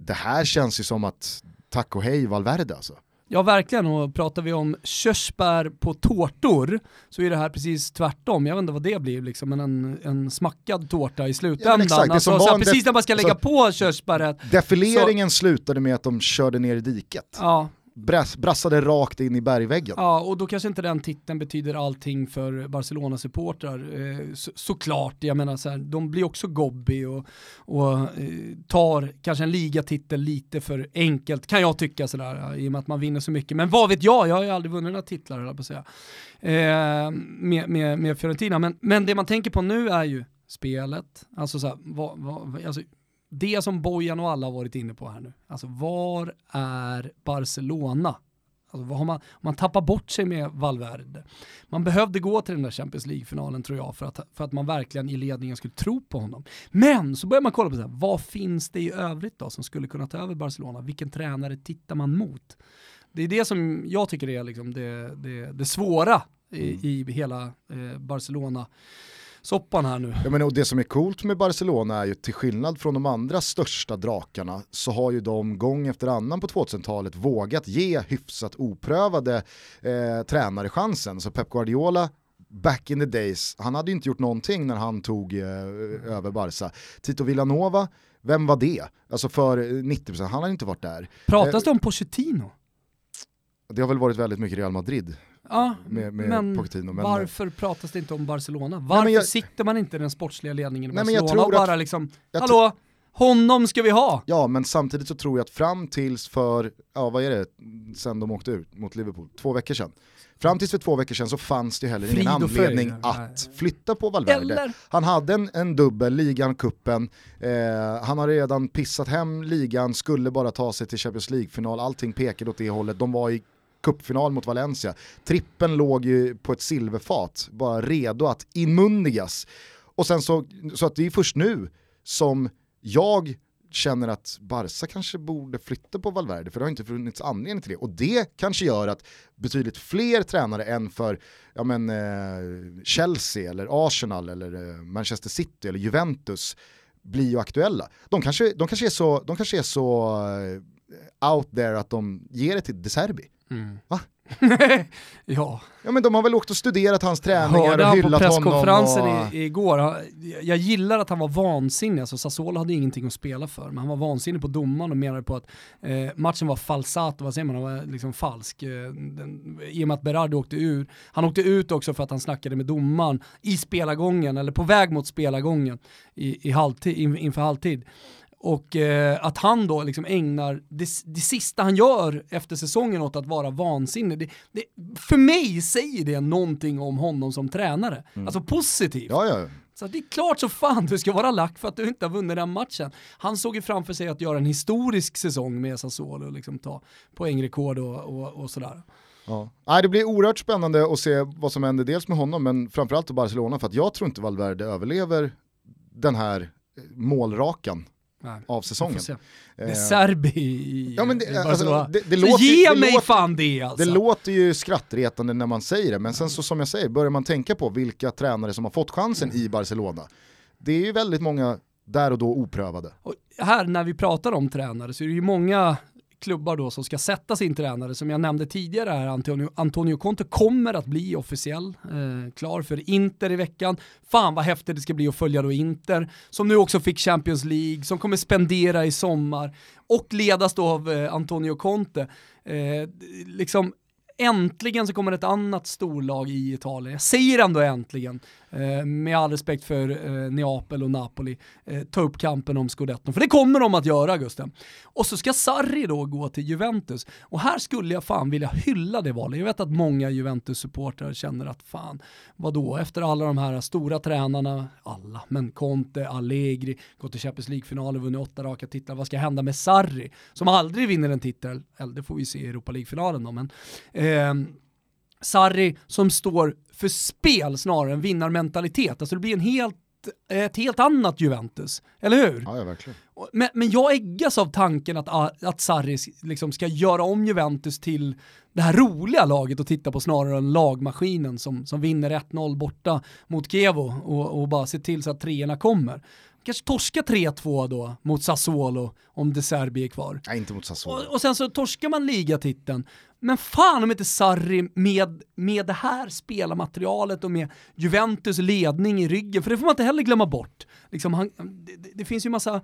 Speaker 1: det här känns ju som att tack och hej Valverde alltså.
Speaker 2: Ja verkligen, och pratar vi om körsbär på tårtor så är det här precis tvärtom. Jag vet inte vad det blir, liksom, men en, en smackad tårta i slutändan. Ja, exakt, alltså, så precis när man ska lägga alltså, på körsbäret.
Speaker 1: Defileringen så... slutade med att de körde ner i diket.
Speaker 2: Ja,
Speaker 1: brassade rakt in i bergväggen.
Speaker 2: Ja, och då kanske inte den titeln betyder allting för Barcelona-supportrar. Eh, så, såklart, jag menar så här, de blir också gobby och, och eh, tar kanske en ligatitel lite för enkelt, kan jag tycka sådär, i och med att man vinner så mycket. Men vad vet jag, jag har ju aldrig vunnit några titlar, höll på att säga, eh, med, med, med Fiorentina. Men, men det man tänker på nu är ju spelet, alltså så här, vad, vad, alltså, det som Bojan och alla har varit inne på här nu, alltså var är Barcelona? Alltså har man, man tappar bort sig med Valverde. Man behövde gå till den där Champions League-finalen tror jag för att, för att man verkligen i ledningen skulle tro på honom. Men så börjar man kolla på så här, vad finns det i övrigt då som skulle kunna ta över Barcelona? Vilken tränare tittar man mot? Det är det som jag tycker är liksom det, det, det svåra i, mm. i hela eh, Barcelona soppan här nu.
Speaker 1: Ja, men, och det som är coolt med Barcelona är ju till skillnad från de andra största drakarna så har ju de gång efter annan på 2000-talet vågat ge hyfsat oprövade eh, tränare chansen. Så Pep Guardiola back in the days, han hade ju inte gjort någonting när han tog eh, över Barca. Tito Villanova, vem var det? Alltså för 90%, han hade inte varit där.
Speaker 2: Pratas eh, det om Pochettino?
Speaker 1: Det har väl varit väldigt mycket Real Madrid.
Speaker 2: Ja, med, med men, Pochettino, men varför pratas det inte om Barcelona? Varför nej, jag, sitter man inte i den sportsliga ledningen i nej, Barcelona och bara att, liksom, hallå, honom ska vi ha!
Speaker 1: Ja, men samtidigt så tror jag att fram tills för, ja vad är det, sen de åkte ut mot Liverpool, två veckor sedan. Fram tills för två veckor sedan så fanns det heller ingen anledning att flytta på Valverde. Eller? Han hade en, en dubbel, ligan, kuppen. Eh, han har redan pissat hem ligan, skulle bara ta sig till Champions League-final, allting pekade åt det hållet. De var i cupfinal mot Valencia. Trippen låg ju på ett silverfat, bara redo att inmundigas. Och sen så, så att det är först nu som jag känner att Barca kanske borde flytta på Valverde, för det har inte funnits anledning till det. Och det kanske gör att betydligt fler tränare än för ja men, eh, Chelsea, eller Arsenal, eller eh, Manchester City eller Juventus blir ju aktuella. De kanske, de kanske är så, de kanske är så eh, out there att de ger det till De Serbi. Mm. Va? [laughs]
Speaker 2: ja.
Speaker 1: Ja men de har väl åkt och studerat hans träningar och hyllat honom. på presskonferensen
Speaker 2: och... igår, jag gillar att han var vansinnig, alltså Sassuolo hade ingenting att spela för, men han var vansinnig på domaren och menade på att eh, matchen var falsat, vad säger man, var liksom falsk. Eh, den, I och med att Berardi åkte ur. Han åkte ut också för att han snackade med domaren i spelargången, eller på väg mot spelargången i, i halvtid, in, inför halvtid. Och eh, att han då liksom ägnar det, det sista han gör efter säsongen åt att vara vansinnig, det, det, för mig säger det någonting om honom som tränare. Mm. Alltså positivt.
Speaker 1: Ja, ja.
Speaker 2: Så det är klart så fan du ska vara lack för att du inte har vunnit den matchen. Han såg ju framför sig att göra en historisk säsong med Sassuolo och liksom ta poängrekord och, och, och sådär.
Speaker 1: Ja. Nej, det blir oerhört spännande att se vad som händer dels med honom men framförallt i Barcelona för att jag tror inte Valverde överlever den här målrakan Nej, av säsongen.
Speaker 2: Det är eh, Serbi i, ja, men det, i alltså, det, det låter, ge det mig låter, fan det alltså.
Speaker 1: Det låter ju skrattretande när man säger det, men sen så som jag säger, börjar man tänka på vilka tränare som har fått chansen i Barcelona, det är ju väldigt många där och då oprövade. Och
Speaker 2: här när vi pratar om tränare så är det ju många klubbar då som ska sätta sin tränare. Som jag nämnde tidigare här, Antonio, Antonio Conte kommer att bli officiell, eh, klar för Inter i veckan. Fan vad häftigt det ska bli att följa då Inter, som nu också fick Champions League, som kommer spendera i sommar och ledas då av eh, Antonio Conte. Eh, liksom äntligen så kommer ett annat storlag i Italien. Jag säger ändå äntligen, Eh, med all respekt för eh, Neapel och Napoli, eh, ta upp kampen om scudetton. För det kommer de att göra, Gusten. Och så ska Sarri då gå till Juventus. Och här skulle jag fan vilja hylla det valet. Jag vet att många Juventus-supportrar känner att fan, vadå, efter alla de här stora tränarna, alla, men Conte, Allegri, gått till Champions League-finaler, vunnit åtta raka titlar, vad ska hända med Sarri, som aldrig vinner en titel, eller det får vi se i Europa League-finalen då, men eh, Sarri som står för spel snarare än vinnarmentalitet. Alltså det blir en helt, ett helt annat Juventus, eller hur?
Speaker 1: Ja, ja verkligen.
Speaker 2: Men, men jag äggas av tanken att, att Sarri liksom ska göra om Juventus till det här roliga laget att titta på snarare än lagmaskinen som, som vinner 1-0 borta mot Kevo och, och bara se till så att treorna kommer. kanske torska 3-2 då mot Sassuolo om De Serbi är kvar.
Speaker 1: Nej, inte mot Sassuolo.
Speaker 2: Och, och sen så torskar man ligatiteln. Men fan om inte Sarri med, med det här spelarmaterialet och med Juventus ledning i ryggen, för det får man inte heller glömma bort. Liksom han, det, det finns ju massa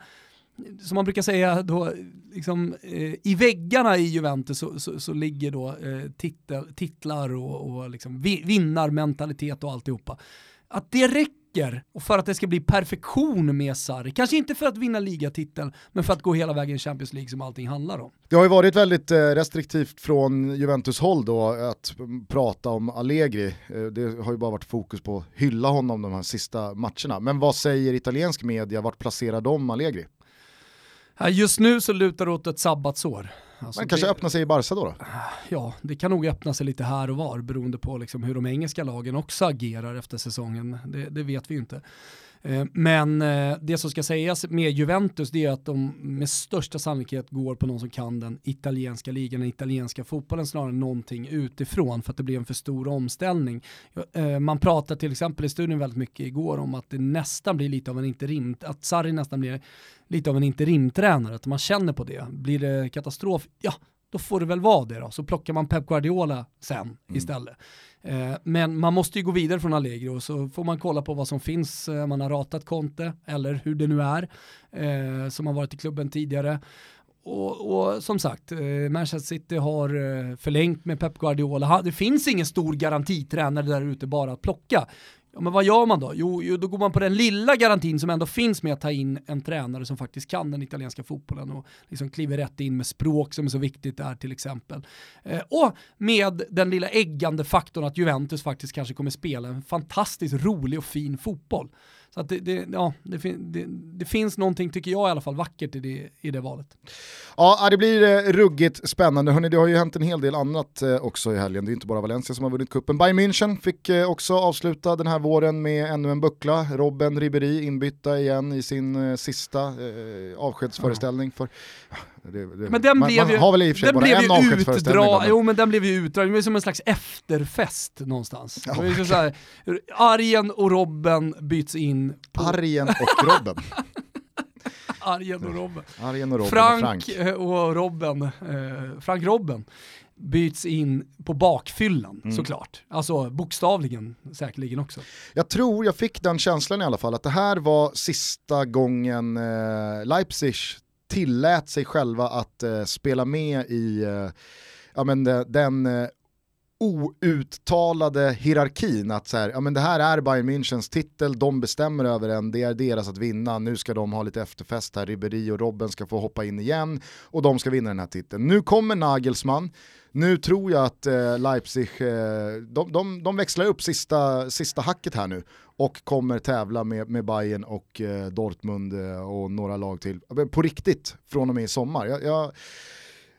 Speaker 2: som man brukar säga då, liksom, eh, i väggarna i Juventus så, så, så ligger då eh, titel, titlar och, och liksom vinnarmentalitet och alltihopa. Att det räcker och för att det ska bli perfektion med Sarri, kanske inte för att vinna ligatiteln, men för att gå hela vägen i Champions League som allting handlar om.
Speaker 1: Det har ju varit väldigt eh, restriktivt från Juventus håll då att prata om Allegri. Eh, det har ju bara varit fokus på att hylla honom de här sista matcherna. Men vad säger italiensk media, vart placerar de Allegri?
Speaker 2: Just nu så lutar det åt ett sabbatsår.
Speaker 1: Alltså Men kanske det, öppna sig i Barca då, då?
Speaker 2: Ja, det kan nog öppna sig lite här och var beroende på liksom hur de engelska lagen också agerar efter säsongen. Det, det vet vi ju inte. Eh, men eh, det som ska sägas med Juventus det är att de med största sannolikhet går på någon som kan den italienska ligan, den italienska fotbollen snarare än någonting utifrån för att det blir en för stor omställning. Eh, man pratar till exempel i studion väldigt mycket igår om att det nästan blir lite av en interim, att Sarri nästan blir lite av en interimtränare, att man känner på det. Blir det katastrof, ja då får det väl vara det då. Så plockar man Pep Guardiola sen mm. istället. Eh, men man måste ju gå vidare från Allegri och så får man kolla på vad som finns. Eh, man har ratat Conte, eller hur det nu är, eh, som har varit i klubben tidigare. Och, och, som sagt, Manchester City har förlängt med Pep Guardiola. Det finns ingen stor garantitränare där ute bara att plocka. Ja, men vad gör man då? Jo, jo, då går man på den lilla garantin som ändå finns med att ta in en tränare som faktiskt kan den italienska fotbollen och liksom kliver rätt in med språk som är så viktigt där till exempel. Eh, och med den lilla äggande faktorn att Juventus faktiskt kanske kommer spela en fantastiskt rolig och fin fotboll. Så att det, det ja, det, det, det, finns någonting, tycker jag i alla fall, vackert i det, i det valet.
Speaker 1: Ja, det blir eh, ruggigt spännande. Hörrni, det har ju hänt en hel del annat eh, också i helgen. Det är inte bara Valencia som har vunnit kuppen. Bayern München fick eh, också avsluta den här våren med ännu en buckla. Robben Ribéry inbytta igen i sin sista avskedsföreställning. För,
Speaker 2: det, men den man, blev ju, har väl i och för sig bara en avskedsföreställning. Jo men den blev ju utdragen, det var som en slags efterfest någonstans. Ja, okay. så här, Arjen och Robben byts in.
Speaker 1: På... Arjen och Robben. [laughs]
Speaker 2: Arjen och Robben.
Speaker 1: Arjen och Robben
Speaker 2: Frank,
Speaker 1: och Frank.
Speaker 2: och Robben, eh, Frank Robben byts in på bakfyllan mm. såklart. Alltså bokstavligen säkerligen också.
Speaker 1: Jag tror jag fick den känslan i alla fall att det här var sista gången eh, Leipzig tillät sig själva att eh, spela med i eh, ja, men de, den outtalade hierarkin att så här, ja, men det här är Bayern Münchens titel, de bestämmer över den, det är deras att vinna, nu ska de ha lite efterfest här, Ribéry och Robben ska få hoppa in igen och de ska vinna den här titeln. Nu kommer Nagelsmann, nu tror jag att eh, Leipzig, eh, de, de, de, växlar upp sista, sista hacket här nu och kommer tävla med, med Bayern och eh, Dortmund eh, och några lag till. På riktigt från och med i sommar. Jag, jag,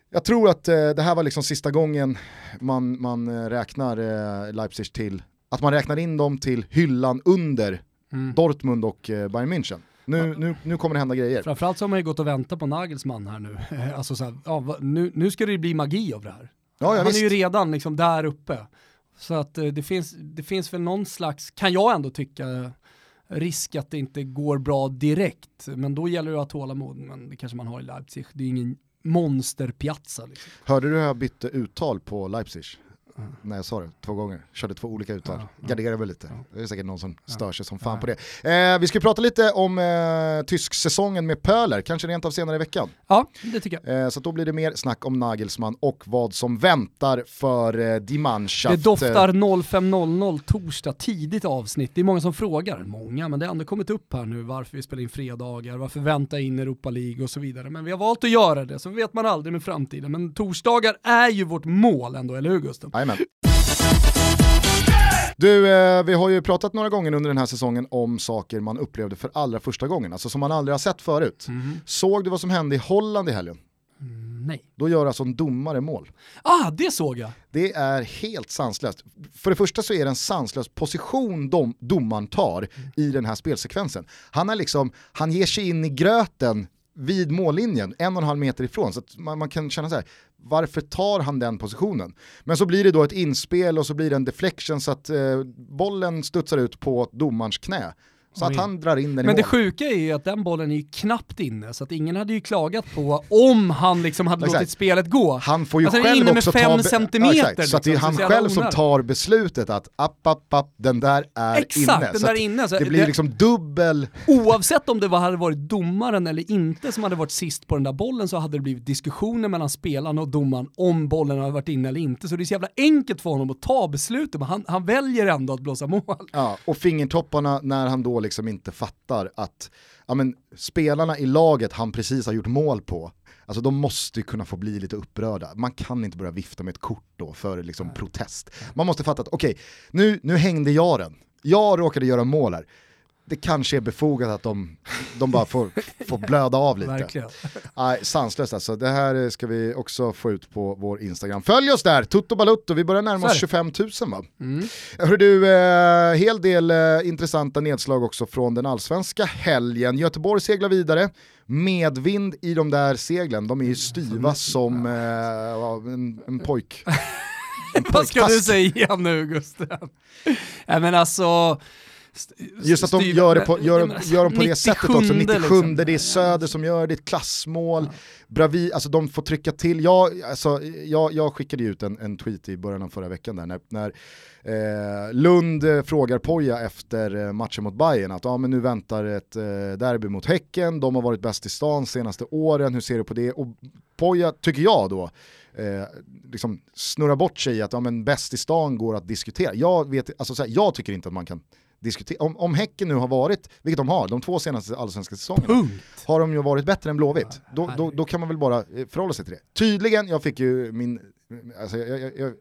Speaker 1: jag tror att eh, det här var liksom sista gången man, man eh, räknar eh, Leipzig till, att man räknar in dem till hyllan under mm. Dortmund och eh, Bayern München. Nu, nu, nu kommer det hända grejer.
Speaker 2: Framförallt så har man ju gått och väntat på Nagelsmann här nu. [laughs] alltså så här, ja, nu, nu ska det bli magi av det här. Ja, ja, Han visst. är ju redan liksom där uppe. Så att eh, det finns, det finns väl någon slags, kan jag ändå tycka, risk att det inte går bra direkt. Men då gäller det att ha tålamod, men det kanske man har i Leipzig. Det är ingen monsterpiazza. Liksom.
Speaker 1: Hörde du hur jag bytte uttal på Leipzig? Mm. när jag sa det två gånger. Körde två olika uttal. Ja, Garderade väl lite. Ja. Det är säkert någon som stör sig som fan på det. Eh, vi ska prata lite om eh, tysk-säsongen med Pöler, kanske rent av senare i veckan.
Speaker 2: Ja, det tycker jag.
Speaker 1: Eh, så då blir det mer snack om Nagelsmann och vad som väntar för eh, Die Mannschaft.
Speaker 2: Det doftar 05.00 torsdag, tidigt avsnitt. Det är många som frågar, många, men det har ändå kommit upp här nu varför vi spelar in fredagar, varför vänta in Europa League och så vidare. Men vi har valt att göra det, så vet man aldrig med framtiden. Men torsdagar är ju vårt mål ändå, eller hur Gusten?
Speaker 1: Jajamän. Du, eh, vi har ju pratat några gånger under den här säsongen om saker man upplevde för allra första gången, alltså som man aldrig har sett förut. Mm. Såg du vad som hände i Holland i helgen?
Speaker 2: Mm, nej.
Speaker 1: Då gör alltså en domare mål.
Speaker 2: Ah, det såg jag!
Speaker 1: Det är helt sanslöst. För det första så är det en sanslös position dom, domaren tar i den här spelsekvensen. Han, är liksom, han ger sig in i gröten vid mållinjen, en och en halv meter ifrån. Så man, man, kan känna så här, varför tar han den positionen? Men så blir det då ett inspel och så blir det en deflection så att eh, bollen studsar ut på domarens knä. Så att han drar in den i
Speaker 2: Men
Speaker 1: mål.
Speaker 2: det sjuka är ju att den bollen är ju knappt inne, så att ingen hade ju klagat på om han liksom hade
Speaker 1: Exakt.
Speaker 2: låtit spelet gå.
Speaker 1: Han får ju
Speaker 2: Alltså, den är
Speaker 1: själv
Speaker 2: inne med
Speaker 1: också
Speaker 2: fem
Speaker 1: ta...
Speaker 2: centimeter,
Speaker 1: exakt, så att det är
Speaker 2: liksom,
Speaker 1: han
Speaker 2: så är
Speaker 1: själv som tar beslutet att app, app, app, den där är
Speaker 2: Exakt,
Speaker 1: inne.
Speaker 2: den
Speaker 1: Så
Speaker 2: där
Speaker 1: att
Speaker 2: inne. Så
Speaker 1: det blir
Speaker 2: det-
Speaker 1: liksom dubbel...
Speaker 2: Oavsett om det var, hade varit domaren eller inte som hade varit sist på den där bollen så hade det blivit diskussioner mellan spelarna och domaren om bollen hade varit inne eller inte. Så det är så jävla enkelt för honom att ta beslutet, men han, han väljer ändå att blåsa mål.
Speaker 1: Ja, och fingertopparna när han då liksom inte fattar att ja, men, spelarna i laget han precis har gjort mål på, alltså de måste ju kunna få bli lite upprörda. Man kan inte börja vifta med ett kort då för liksom protest. Man måste fatta att okej, nu, nu hängde jag den. Jag råkade göra mål här. Det kanske är befogat att de, de bara får, får blöda av lite.
Speaker 2: Verkligen.
Speaker 1: Nej, sanslöst alltså. Det här ska vi också få ut på vår Instagram. Följ oss där, Tutto Balutto. Vi börjar närma oss
Speaker 2: är det.
Speaker 1: 25 000 va?
Speaker 2: Mm.
Speaker 1: Hör du, eh, hel del eh, intressanta nedslag också från den allsvenska helgen. Göteborg seglar vidare, medvind i de där seglen, de är ju styva som eh, en, en pojk. [laughs] En
Speaker 2: Vad ska du säga nu Gusten? Nej men alltså... st-
Speaker 1: Just att de gör det på, gör,
Speaker 2: alltså,
Speaker 1: gör dem på det sättet också, 97
Speaker 2: liksom.
Speaker 1: det är Söder som gör det, ett klassmål, Bravi, alltså de får trycka till. Jag, alltså, jag, jag skickade ut en, en tweet i början av förra veckan där när, när eh, Lund frågar Poja efter eh, matchen mot Bayern att ah, men nu väntar ett eh, derby mot Häcken, de har varit bäst i stan senaste åren, hur ser du på det? Och Poja, tycker jag då, eh, liksom snurrar bort sig i att ja, men bäst i stan går att diskutera. Jag, vet, alltså, så här, jag tycker inte att man kan diskutera, om, om Häcken nu har varit, vilket de har, de två senaste allsvenska säsongerna,
Speaker 2: Punkt.
Speaker 1: har de ju varit bättre än Blåvitt.
Speaker 2: Ja,
Speaker 1: Då, då, då kan man väl bara eh, förhålla sig till det. Tydligen, jag fick ju min, alltså, jag, jag, jag,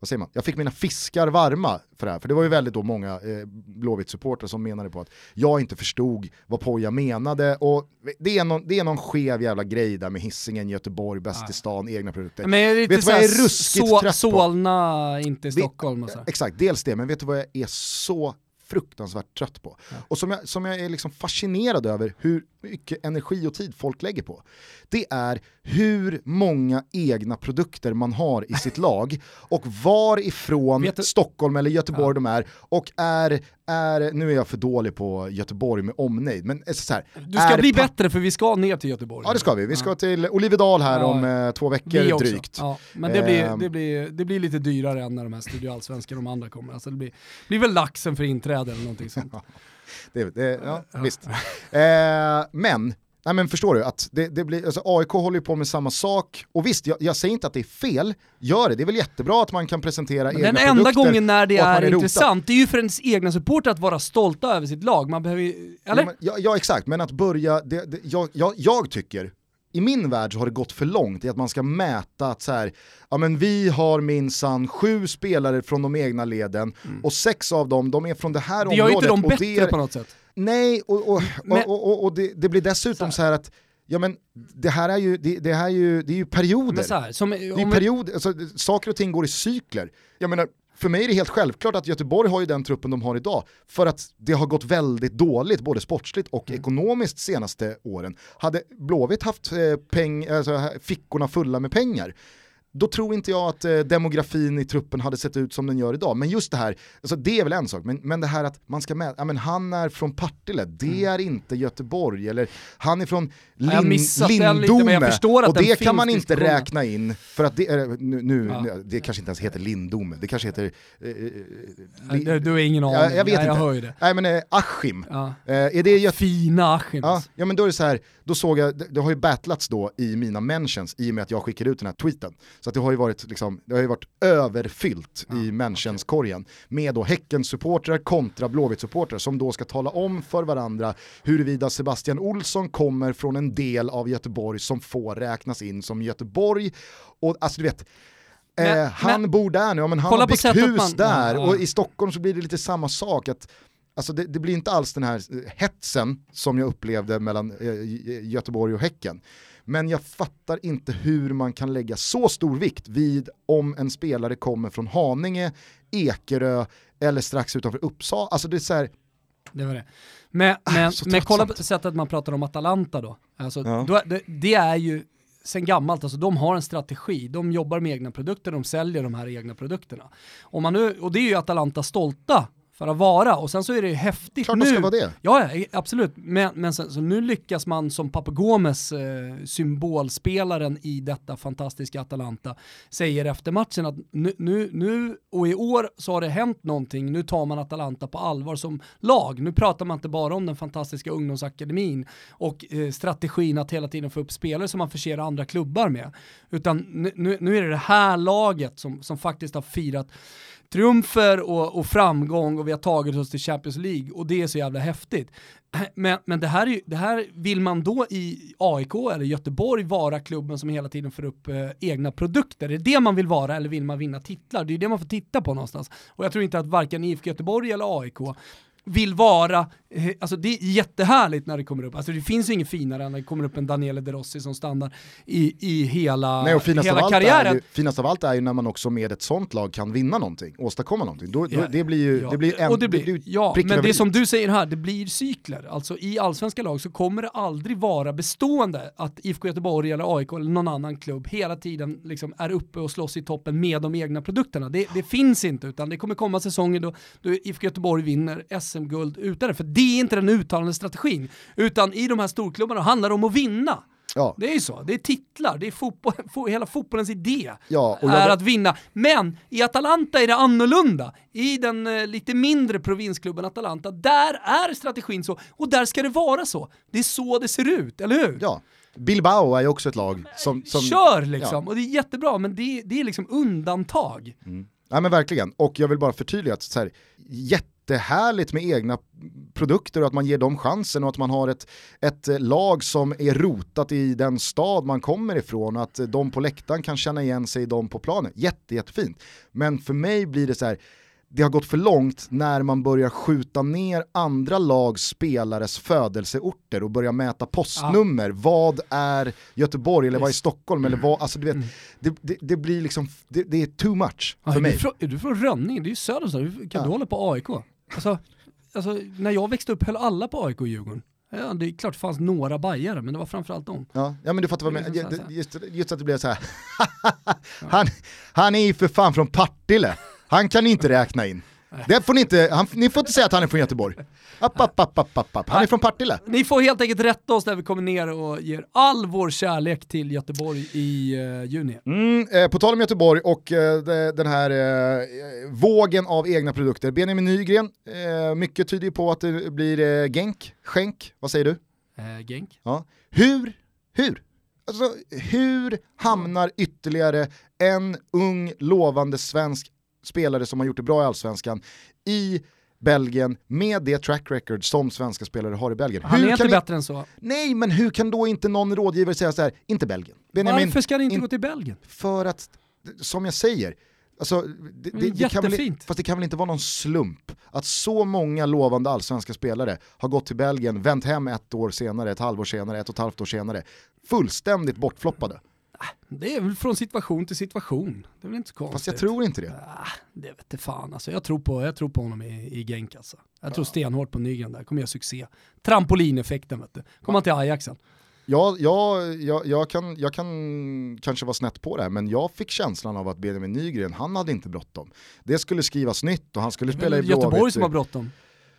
Speaker 1: vad säger man? Jag fick mina fiskar varma för det här, för det var ju väldigt då många eh, Blåvitt-supportrar som menade på att jag inte förstod vad Poja menade och det är, någon, det är någon skev jävla grej där med hissingen Göteborg, bäst i stan, egna produkter.
Speaker 2: Men är
Speaker 1: Vet du vad jag är ruskigt
Speaker 2: så,
Speaker 1: trött på?
Speaker 2: Solna, inte Stockholm och så.
Speaker 1: Exakt, dels det, men vet du vad jag är så fruktansvärt trött på? Och som jag, som jag är liksom fascinerad över hur mycket energi och tid folk lägger på. Det är hur många egna produkter man har i sitt lag och varifrån
Speaker 2: Vet du-
Speaker 1: Stockholm eller Göteborg de är och är, är, nu är jag för dålig på Göteborg med omnejd, men så här,
Speaker 2: Du ska bli bättre för vi ska ner till Göteborg.
Speaker 1: Ja det ska vi, vi ska till Olivedal här
Speaker 2: Ja.
Speaker 1: om eh, två veckor drygt.
Speaker 2: Ja, men det blir,
Speaker 1: Ehm.
Speaker 2: det, blir, det blir lite dyrare än när de här Studio Allsvenska de andra kommer. Alltså det blir, blir väl laxen för inträde eller någonting sånt. [laughs]
Speaker 1: Det, det, ja, visst. Eh, men, nej men förstår du, att det, det blir, alltså AIK håller ju på med samma sak, och visst, jag, jag säger inte att det är fel, gör det, det är väl jättebra att man kan presentera
Speaker 2: Men
Speaker 1: egna
Speaker 2: den enda
Speaker 1: produkter
Speaker 2: gången när det är,
Speaker 1: rotad.
Speaker 2: intressant, det är ju för ens egna supportrar att vara stolta över sitt lag. Man behöver ju, eller?
Speaker 1: Ja, men, ja, ja exakt, men att börja, det, jag, jag, jag tycker, i min värld så har det gått för långt i att man ska mäta att så här, ja men vi har minsann sju spelare från de egna leden och sex av dem, de är från det här
Speaker 2: Mm. det gör ju
Speaker 1: området.
Speaker 2: inte
Speaker 1: och
Speaker 2: bättre
Speaker 1: det är,
Speaker 2: på något sätt.
Speaker 1: Nej, och, och,
Speaker 2: Men-
Speaker 1: och, och, det, det blir dessutom så här att, ja men det här är ju, det, det här är ju, det är ju perioder.
Speaker 2: Så här, som,
Speaker 1: det är period, alltså, saker och ting går i cykler. Jag menar, för mig är det helt självklart att Göteborg har ju den truppen de har idag, för att det har gått väldigt dåligt, både sportsligt och
Speaker 2: Mm.
Speaker 1: ekonomiskt senaste åren. Hade Blåvitt haft eh, peng, alltså, fickorna fulla med pengar, då tror inte jag att eh, demografin i truppen hade sett ut som den gör idag. Men just det här, alltså det är väl en sak, men, men det här att man ska med, ja, men han är från Partille, det är inte Göteborg, eller han är från
Speaker 2: Mm. jag
Speaker 1: Lin,
Speaker 2: lite,
Speaker 1: Lindome,
Speaker 2: jag att
Speaker 1: och det kan man inte räkna in, för att det, är, nu, nu,
Speaker 2: Ja.
Speaker 1: nu, det kanske inte ens heter Lindome, det kanske heter... Eh, eh, li-
Speaker 2: Du, du har ingen aning,
Speaker 1: Ja, jag vet
Speaker 2: Nej, jag
Speaker 1: inte.
Speaker 2: hör ju det.
Speaker 1: Nej men eh, Askim,
Speaker 2: Ja.
Speaker 1: eh, är det Göte
Speaker 2: Fina Askim.
Speaker 1: Ja, ja men då är det så här, då såg jag, det, det har ju battlats då i mina mentions i och med att jag skickade ut den här tweeten. Så att det har ju varit, liksom, det har ju varit överfyllt i mentions-korgen med då Häcken-supportrar kontra Blåvitt-supportrar som då ska tala om för varandra huruvida Sebastian Olsson kommer från en del av Göteborg som får räknas in som Göteborg. Och alltså du vet,
Speaker 2: Men-
Speaker 1: eh, han
Speaker 2: men-
Speaker 1: bor där nu, ja, men han har byggt hus
Speaker 2: man-
Speaker 1: där
Speaker 2: ja, ja.
Speaker 1: och i Stockholm så blir det lite samma sak. att Alltså det, det blir inte alls den här eh, hetsen som jag upplevde mellan eh, Göteborg och Häcken. Men jag fattar inte hur man kan lägga så stor vikt vid om en spelare kommer från Haninge, Ekerö eller strax utanför Uppsala. Alltså det är så här,
Speaker 2: Det var det. Men, men,
Speaker 1: Ah, så
Speaker 2: men kolla på sättet man pratar om Atalanta då. Alltså,
Speaker 1: Ja.
Speaker 2: då det, det är ju sen gammalt, alltså de har en strategi, de jobbar med egna produkter, de säljer de här egna produkterna. Om man nu, och det är ju Atalanta stolta för att vara. Och sen så är det häftigt
Speaker 1: Klart
Speaker 2: nu.
Speaker 1: de ska vara det.
Speaker 2: Ja, absolut. Men, men sen, så nu lyckas man som Papu Gomes, eh, symbolspelaren i detta fantastiska Atalanta, säger efter matchen att nu, nu, nu och i år så har det hänt någonting. Nu tar man Atalanta på allvar som lag. Nu pratar man inte bara om den fantastiska ungdomsakademin och eh, strategin att hela tiden få upp spelare som man förser andra klubbar med. Utan nu, nu, nu är det det här laget som, som faktiskt har firat triumfer och, och, framgång och vi har tagit oss till Champions League och det är så jävla häftigt. [clears throat] Men, men det, här är, det här vill man då i AIK eller Göteborg vara klubben som hela tiden får upp eh, egna produkter. Är det det man vill vara eller vill man vinna titlar? Det är det man får titta på någonstans. Och jag tror inte att varken IFK Göteborg eller AIK vill vara, eh, alltså det är jättehärligt när det kommer upp, alltså det finns ju inget finare än när det kommer upp en Daniele De Rossi som stannar i, i hela,
Speaker 1: Nej, och finast
Speaker 2: hela
Speaker 1: av
Speaker 2: karriären.
Speaker 1: Är ju, finast av allt är ju när man också med ett sånt lag kan vinna någonting, åstadkomma någonting. Då, då,
Speaker 2: Ja,
Speaker 1: det blir ju,
Speaker 2: ja.
Speaker 1: det blir en,
Speaker 2: och det blir,
Speaker 1: det blir
Speaker 2: ja, men det
Speaker 1: i.
Speaker 2: som du säger här, det blir cykler. Alltså i allsvenska lag så kommer det aldrig vara bestående att IFK Göteborg eller AIK eller någon annan klubb hela tiden liksom är uppe och slåss i toppen med de egna produkterna. Det, det finns inte, utan det kommer komma säsonger då, då IFK Göteborg vinner SM-guld utan det, för det är inte den uttalande strategin. Utan i de här storklubbarna handlar det om att vinna.
Speaker 1: Ja.
Speaker 2: Det är ju så, det är titlar, det är fotboll, [laughs] fo- hela fotbollens idé
Speaker 1: Ja,
Speaker 2: är att vinna. Men i Atalanta är det annorlunda. I den eh, lite mindre provinsklubben Atalanta, där är strategin så, och där ska det vara så. Det är så det ser ut, eller hur?
Speaker 1: Ja. Bilbao är ju också ett lag som... som
Speaker 2: Kör liksom, och det är jättebra, men det, det är liksom undantag.
Speaker 1: Ja men verkligen, och jag vill bara förtydliga att så här, jättehärligt med egna produkter och att man ger dem chansen och att man har ett, ett lag som är rotat i den stad man kommer ifrån och att de på läktaren kan känna igen sig i dem på planen. Jätte, jättefint. Men för mig blir det så här, det har gått för långt när man börjar skjuta ner andra lags spelares födelseorter och börjar mäta postnummer. Vad är Göteborg eller vad är Stockholm? Eller vad, alltså du vet, det, det, det blir liksom, det, det är too much
Speaker 2: Ja,
Speaker 1: för
Speaker 2: är,
Speaker 1: mig.
Speaker 2: du från, är du från Rönninge? Det är ju Söderstad, kan
Speaker 1: Ja.
Speaker 2: du hålla på AIK? Alltså, alltså, när jag växte upp höll alla på AIK och Djurgården. Ja, det är klart det fanns några bajare, men det var framförallt dem.
Speaker 1: Ja, ja men du fattar vad jag menar. Just, just att det blev så här. [laughs] han, han är ju för fan från Partille. Han kan ni inte räkna in. Det får ni, inte, han, ni får inte säga att han är från Göteborg. App, app, app, app, app, app. Han är från Partille.
Speaker 2: Ni får helt enkelt rätta oss när vi kommer ner och ger all vår kärlek till Göteborg i uh, juni.
Speaker 1: Mm, eh, på tal om Göteborg och eh, de, den här eh, vågen av egna produkter. Benjamin Nygren, eh, mycket tyder ju på att det blir eh, Genk, Skänk, vad säger du?
Speaker 2: Genk.
Speaker 1: Ja. Hur, hur? Alltså, hur hamnar ytterligare en ung lovande svensk spelare som har gjort det bra i allsvenskan i Belgien med det track record som svenska spelare har i Belgien?
Speaker 2: Han
Speaker 1: hur
Speaker 2: är inte bättre än så.
Speaker 1: Nej, men hur kan då inte någon rådgivare säga så här, inte Belgien?
Speaker 2: Varför ska han inte
Speaker 1: in-
Speaker 2: gå till Belgien?
Speaker 1: För att, som jag säger, Alltså, det, det, det kan väl, fast det kan väl inte vara någon slump att så många lovande allsvenska spelare har gått till Belgien, vänt hem ett år senare, ett halvår senare, ett och ett halvt år senare, fullständigt bortfloppade.
Speaker 2: Det är väl från situation till situation. Det är väl inte så konstigt.
Speaker 1: Fast jag tror inte det.
Speaker 2: Ah, det vet inte fan alltså. Jag tror på, jag tror på honom i, i Genk alltså. Jag tror stenhårt på Nygren där, kommer göra succé. Trampolineffekten vet du. Kommer han till Ajaxen.
Speaker 1: Jag, jag, jag, jag, kan, jag kan kanske vara snett på det här, men jag fick känslan av att Benjamin Nygren, han hade inte bråttom. Det skulle skrivas nytt och han skulle spela i
Speaker 2: Göteborg
Speaker 1: Blåvitt.
Speaker 2: som har bråttom.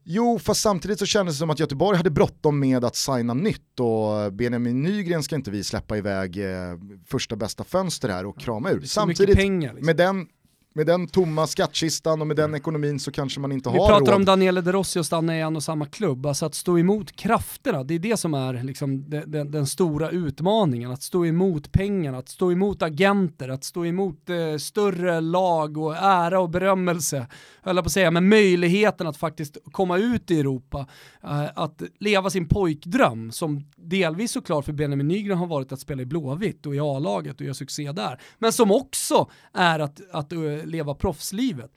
Speaker 1: Jo, fast samtidigt så kändes det som att Göteborg hade bråttom med att signa nytt och Benjamin Nygren ska inte vi släppa iväg eh, första bästa fönster här och krama ur. Samtidigt,
Speaker 2: pengar, liksom.
Speaker 1: med, den, med den tomma skattkistan och med den ekonomin så kanske man inte
Speaker 2: Vi
Speaker 1: har
Speaker 2: pratar
Speaker 1: råd.
Speaker 2: om Daniele De Rossi och stanna i en och samma klubb. Alltså att stå emot krafterna, det är det som är liksom den, den, den stora utmaningen. Att stå emot pengarna, att stå emot agenter, att stå emot eh, större lag och ära och berömmelse. höll Jag på att säga, men möjligheten att faktiskt komma ut i Europa. Eh, att leva sin pojkdröm, som delvis såklart för Benjamin Nygren har varit att spela i Blåvitt och i A-laget och göra succé där. Men som också är att, att eh, leva proffslivet.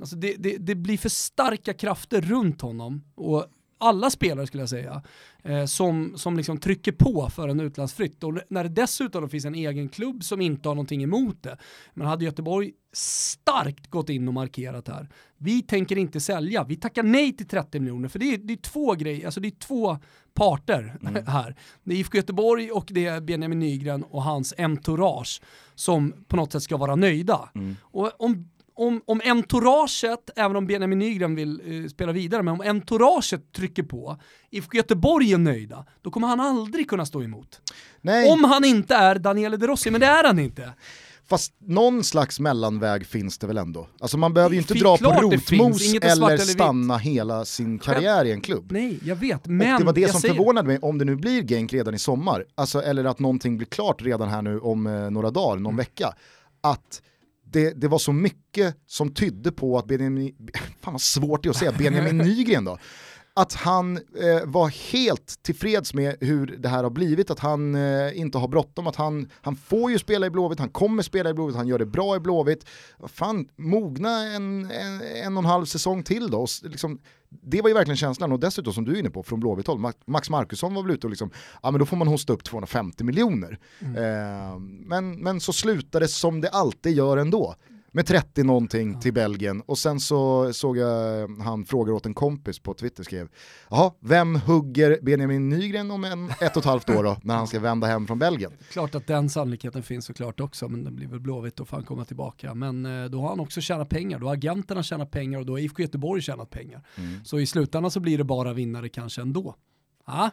Speaker 2: Alltså det, det, det blir för starka krafter runt honom och alla spelare skulle jag säga, eh, som, som liksom trycker på för en utlandsflytt. Och när det dessutom finns en egen klubb som inte har någonting emot det, men hade Göteborg starkt gått in och markerat här. Vi tänker inte sälja, vi tackar nej till 30 miljoner, för det är, det är två grejer, alltså det är två parter [laughs] här. Det är IFK Göteborg och det är Benjamin Nygren och hans entourage som på något sätt ska vara nöjda. Och om om, om entouraget, även om Benjamin Nygren vill eh, spela vidare, men om entouraget trycker på, IFK Göteborg är nöjda, då kommer han aldrig kunna stå emot.
Speaker 1: Nej.
Speaker 2: Om han inte är Daniele De Rossi, men det är han inte.
Speaker 1: Fast någon slags mellanväg finns det väl ändå? Alltså man behöver ju inte dra på rotmos eller
Speaker 2: eller
Speaker 1: stanna hela sin karriär i en klubb.
Speaker 2: Nej, jag vet, men
Speaker 1: och det var det som
Speaker 2: säger,
Speaker 1: förvånade mig, om det nu blir Genk redan i sommar, alltså, eller att någonting blir klart redan här nu om eh, några dagar,
Speaker 2: Mm.
Speaker 1: någon vecka, att det, det var så mycket som tydde på att Benjamin, [laughs] fan vad svårt det är att säga, Benjamin [laughs] Nygren då, att han eh, var helt tillfreds med hur det här har blivit, att han eh, inte har bråttom, att han, han får ju spela i Blåvitt, han kommer spela i Blåvitt, han gör det bra i Blåvitt. Fan, mogna en, en, en och en halv säsong till då. Och liksom, det var ju verkligen känslan och dessutom som du är inne på från Blåvitt håll, Ma- Max Markusson var väl ute och liksom, ja men då får man hosta upp 250 miljoner. Eh, men, men så slutade det som det alltid gör ändå. Med 30 någonting till Belgien och sen så såg jag eh, han frågar åt en kompis på Twitter skrev Jaha, vem hugger Benjamin Nygren om en ett och ett halvt år då när han ska vända hem från Belgien?
Speaker 2: Klart att den sannolikheten finns såklart också, men den blir väl Blåvitt och fan komma tillbaka. Men eh, då har han också tjänat pengar, då har agenterna tjänat pengar och då har IFK Göteborg tjänat pengar.
Speaker 1: Mm.
Speaker 2: Så i slutändan så blir det bara vinnare kanske ändå. Ja,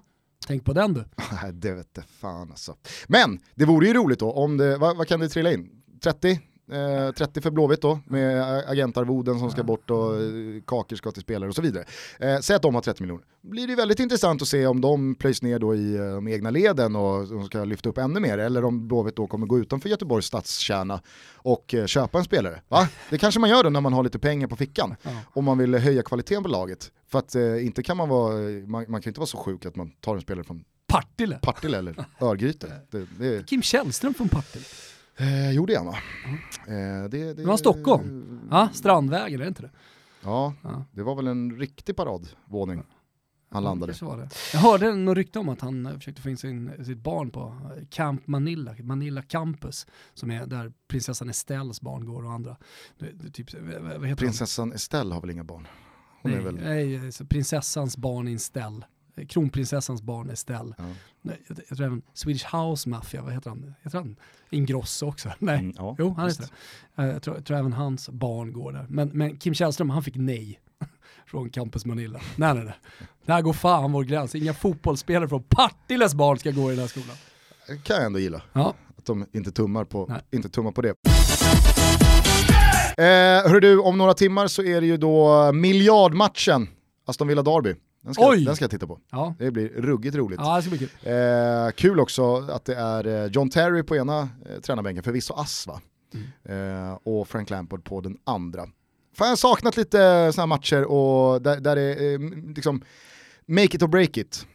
Speaker 2: tänk på den du. [laughs]
Speaker 1: Det vet fan alltså. Men det vore ju roligt då om det, vad, vad kan det trilla in? 30? Eh, 30 för Blåvitt då, med agentarvoden som ska bort och eh, kakor ska till spelare och så vidare. Eh, säg att de har 30 miljoner. blir det väldigt intressant att se om de plöjs ner då i eh, de egna leden och de ska lyfta upp ännu mer, eller om Blåvitt då kommer gå utanför Göteborgs stadskärna och eh, köpa en spelare. Va? Det kanske man gör då när man har lite pengar på fickan,
Speaker 2: Ja.
Speaker 1: om man vill höja kvaliteten på laget. För att eh, inte kan man vara, man, man kan inte vara så sjuk att man tar en spelare från
Speaker 2: Partille.
Speaker 1: Partille eller Örgryte. [laughs] Det, det,
Speaker 2: Kim Källström från Partille.
Speaker 1: Eh, gjorde jag va? Eh, det, det,
Speaker 2: Det var Stockholm. Ja, Strandvägen, är det inte det?
Speaker 1: Ja,
Speaker 2: Ja.
Speaker 1: det var väl en riktig paradvåning han landade.
Speaker 2: det. Jag hörde något rykte om att han eh, försökte få in sin, sitt barn på eh, Camp Manila, Manila Campus, som är där prinsessan Estelles barn går och andra. Typ?
Speaker 1: Prinsessan Estelle har väl inga barn? Hon
Speaker 2: Nej,
Speaker 1: är väl...
Speaker 2: nej, prinsessans barn Estelle. Eh, Kronprinsessans barn Estelle.
Speaker 1: Ja.
Speaker 2: Jag, jag tror även Swedish House Mafia, vad heter han? Heter han Ingrosso också? [laughs] Nej.
Speaker 1: Mm, ja,
Speaker 2: Jo, han heter det. Eh, Jag tror, jag tror även hans barn går där. Men, men Kim Källström, han fick nej [laughs] från Campus Manila. Nej, nej, nej. Där går fan vår gräns. Inga fotbollsspelare från Partilles barn ska gå i den här skolan.
Speaker 1: Det kan jag ändå gilla.
Speaker 2: Ja,
Speaker 1: Att de inte tummar på,
Speaker 2: Nej.
Speaker 1: inte tummar på det. Eh, hörru du, om några timmar så är det ju då miljardmatchen, Aston Villa Derby. Den ska,
Speaker 2: Oj!
Speaker 1: den ska jag titta på.
Speaker 2: ja.
Speaker 1: Det blir ruggigt roligt.
Speaker 2: ja det ska bli kul.
Speaker 1: Eh, kul också att det är eh, John Terry på ena eh, tränarbänken, förvisso ass va?
Speaker 2: Mm.
Speaker 1: Eh, och Frank Lampard på den andra. Fan jag har saknat lite sådana matcher och där, där det är eh, liksom make it or break it.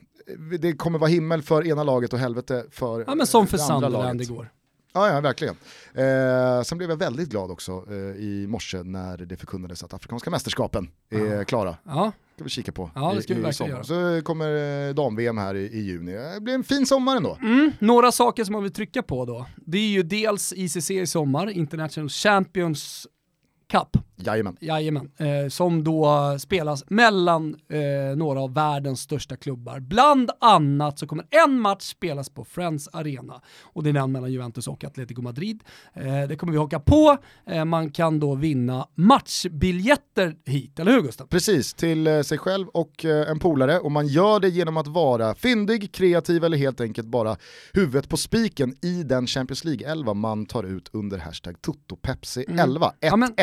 Speaker 1: Eh, Det kommer vara himmel för ena laget och helvete för
Speaker 2: Ja men som för Sunderland
Speaker 1: laget.
Speaker 2: igår.
Speaker 1: Ja, ja verkligen. Eh, sen blev jag väldigt glad också eh, i morse när det förkunnades att Afrikanska mästerskapen är
Speaker 2: Ja.
Speaker 1: klara.
Speaker 2: Ja,
Speaker 1: ska vi kika på
Speaker 2: Ja, det
Speaker 1: i,
Speaker 2: ska vi
Speaker 1: i sommar. Så kommer eh, dam-VM här i, i juni. Det blir en fin sommar ändå.
Speaker 2: mm, några saker som man vill trycka på då. Det är ju dels ICC i sommar, International Champions Cup.
Speaker 1: Jajamän.
Speaker 2: Jajamän, eh, som då spelas mellan eh, några av världens största klubbar. Bland annat så kommer en match spelas på Friends Arena och det är den mellan Juventus och Atletico Madrid. Eh, det kommer vi haka på. Eh, man kan då vinna matchbiljetter hit, eller hur Gustav?
Speaker 1: Precis, till eh, sig själv och eh, en polare och man gör det genom att vara fyndig, kreativ eller helt enkelt bara huvudet på spiken i den Champions League-11 man tar ut under hashtag TotoPepsi11. 1-1.
Speaker 2: Ja, men-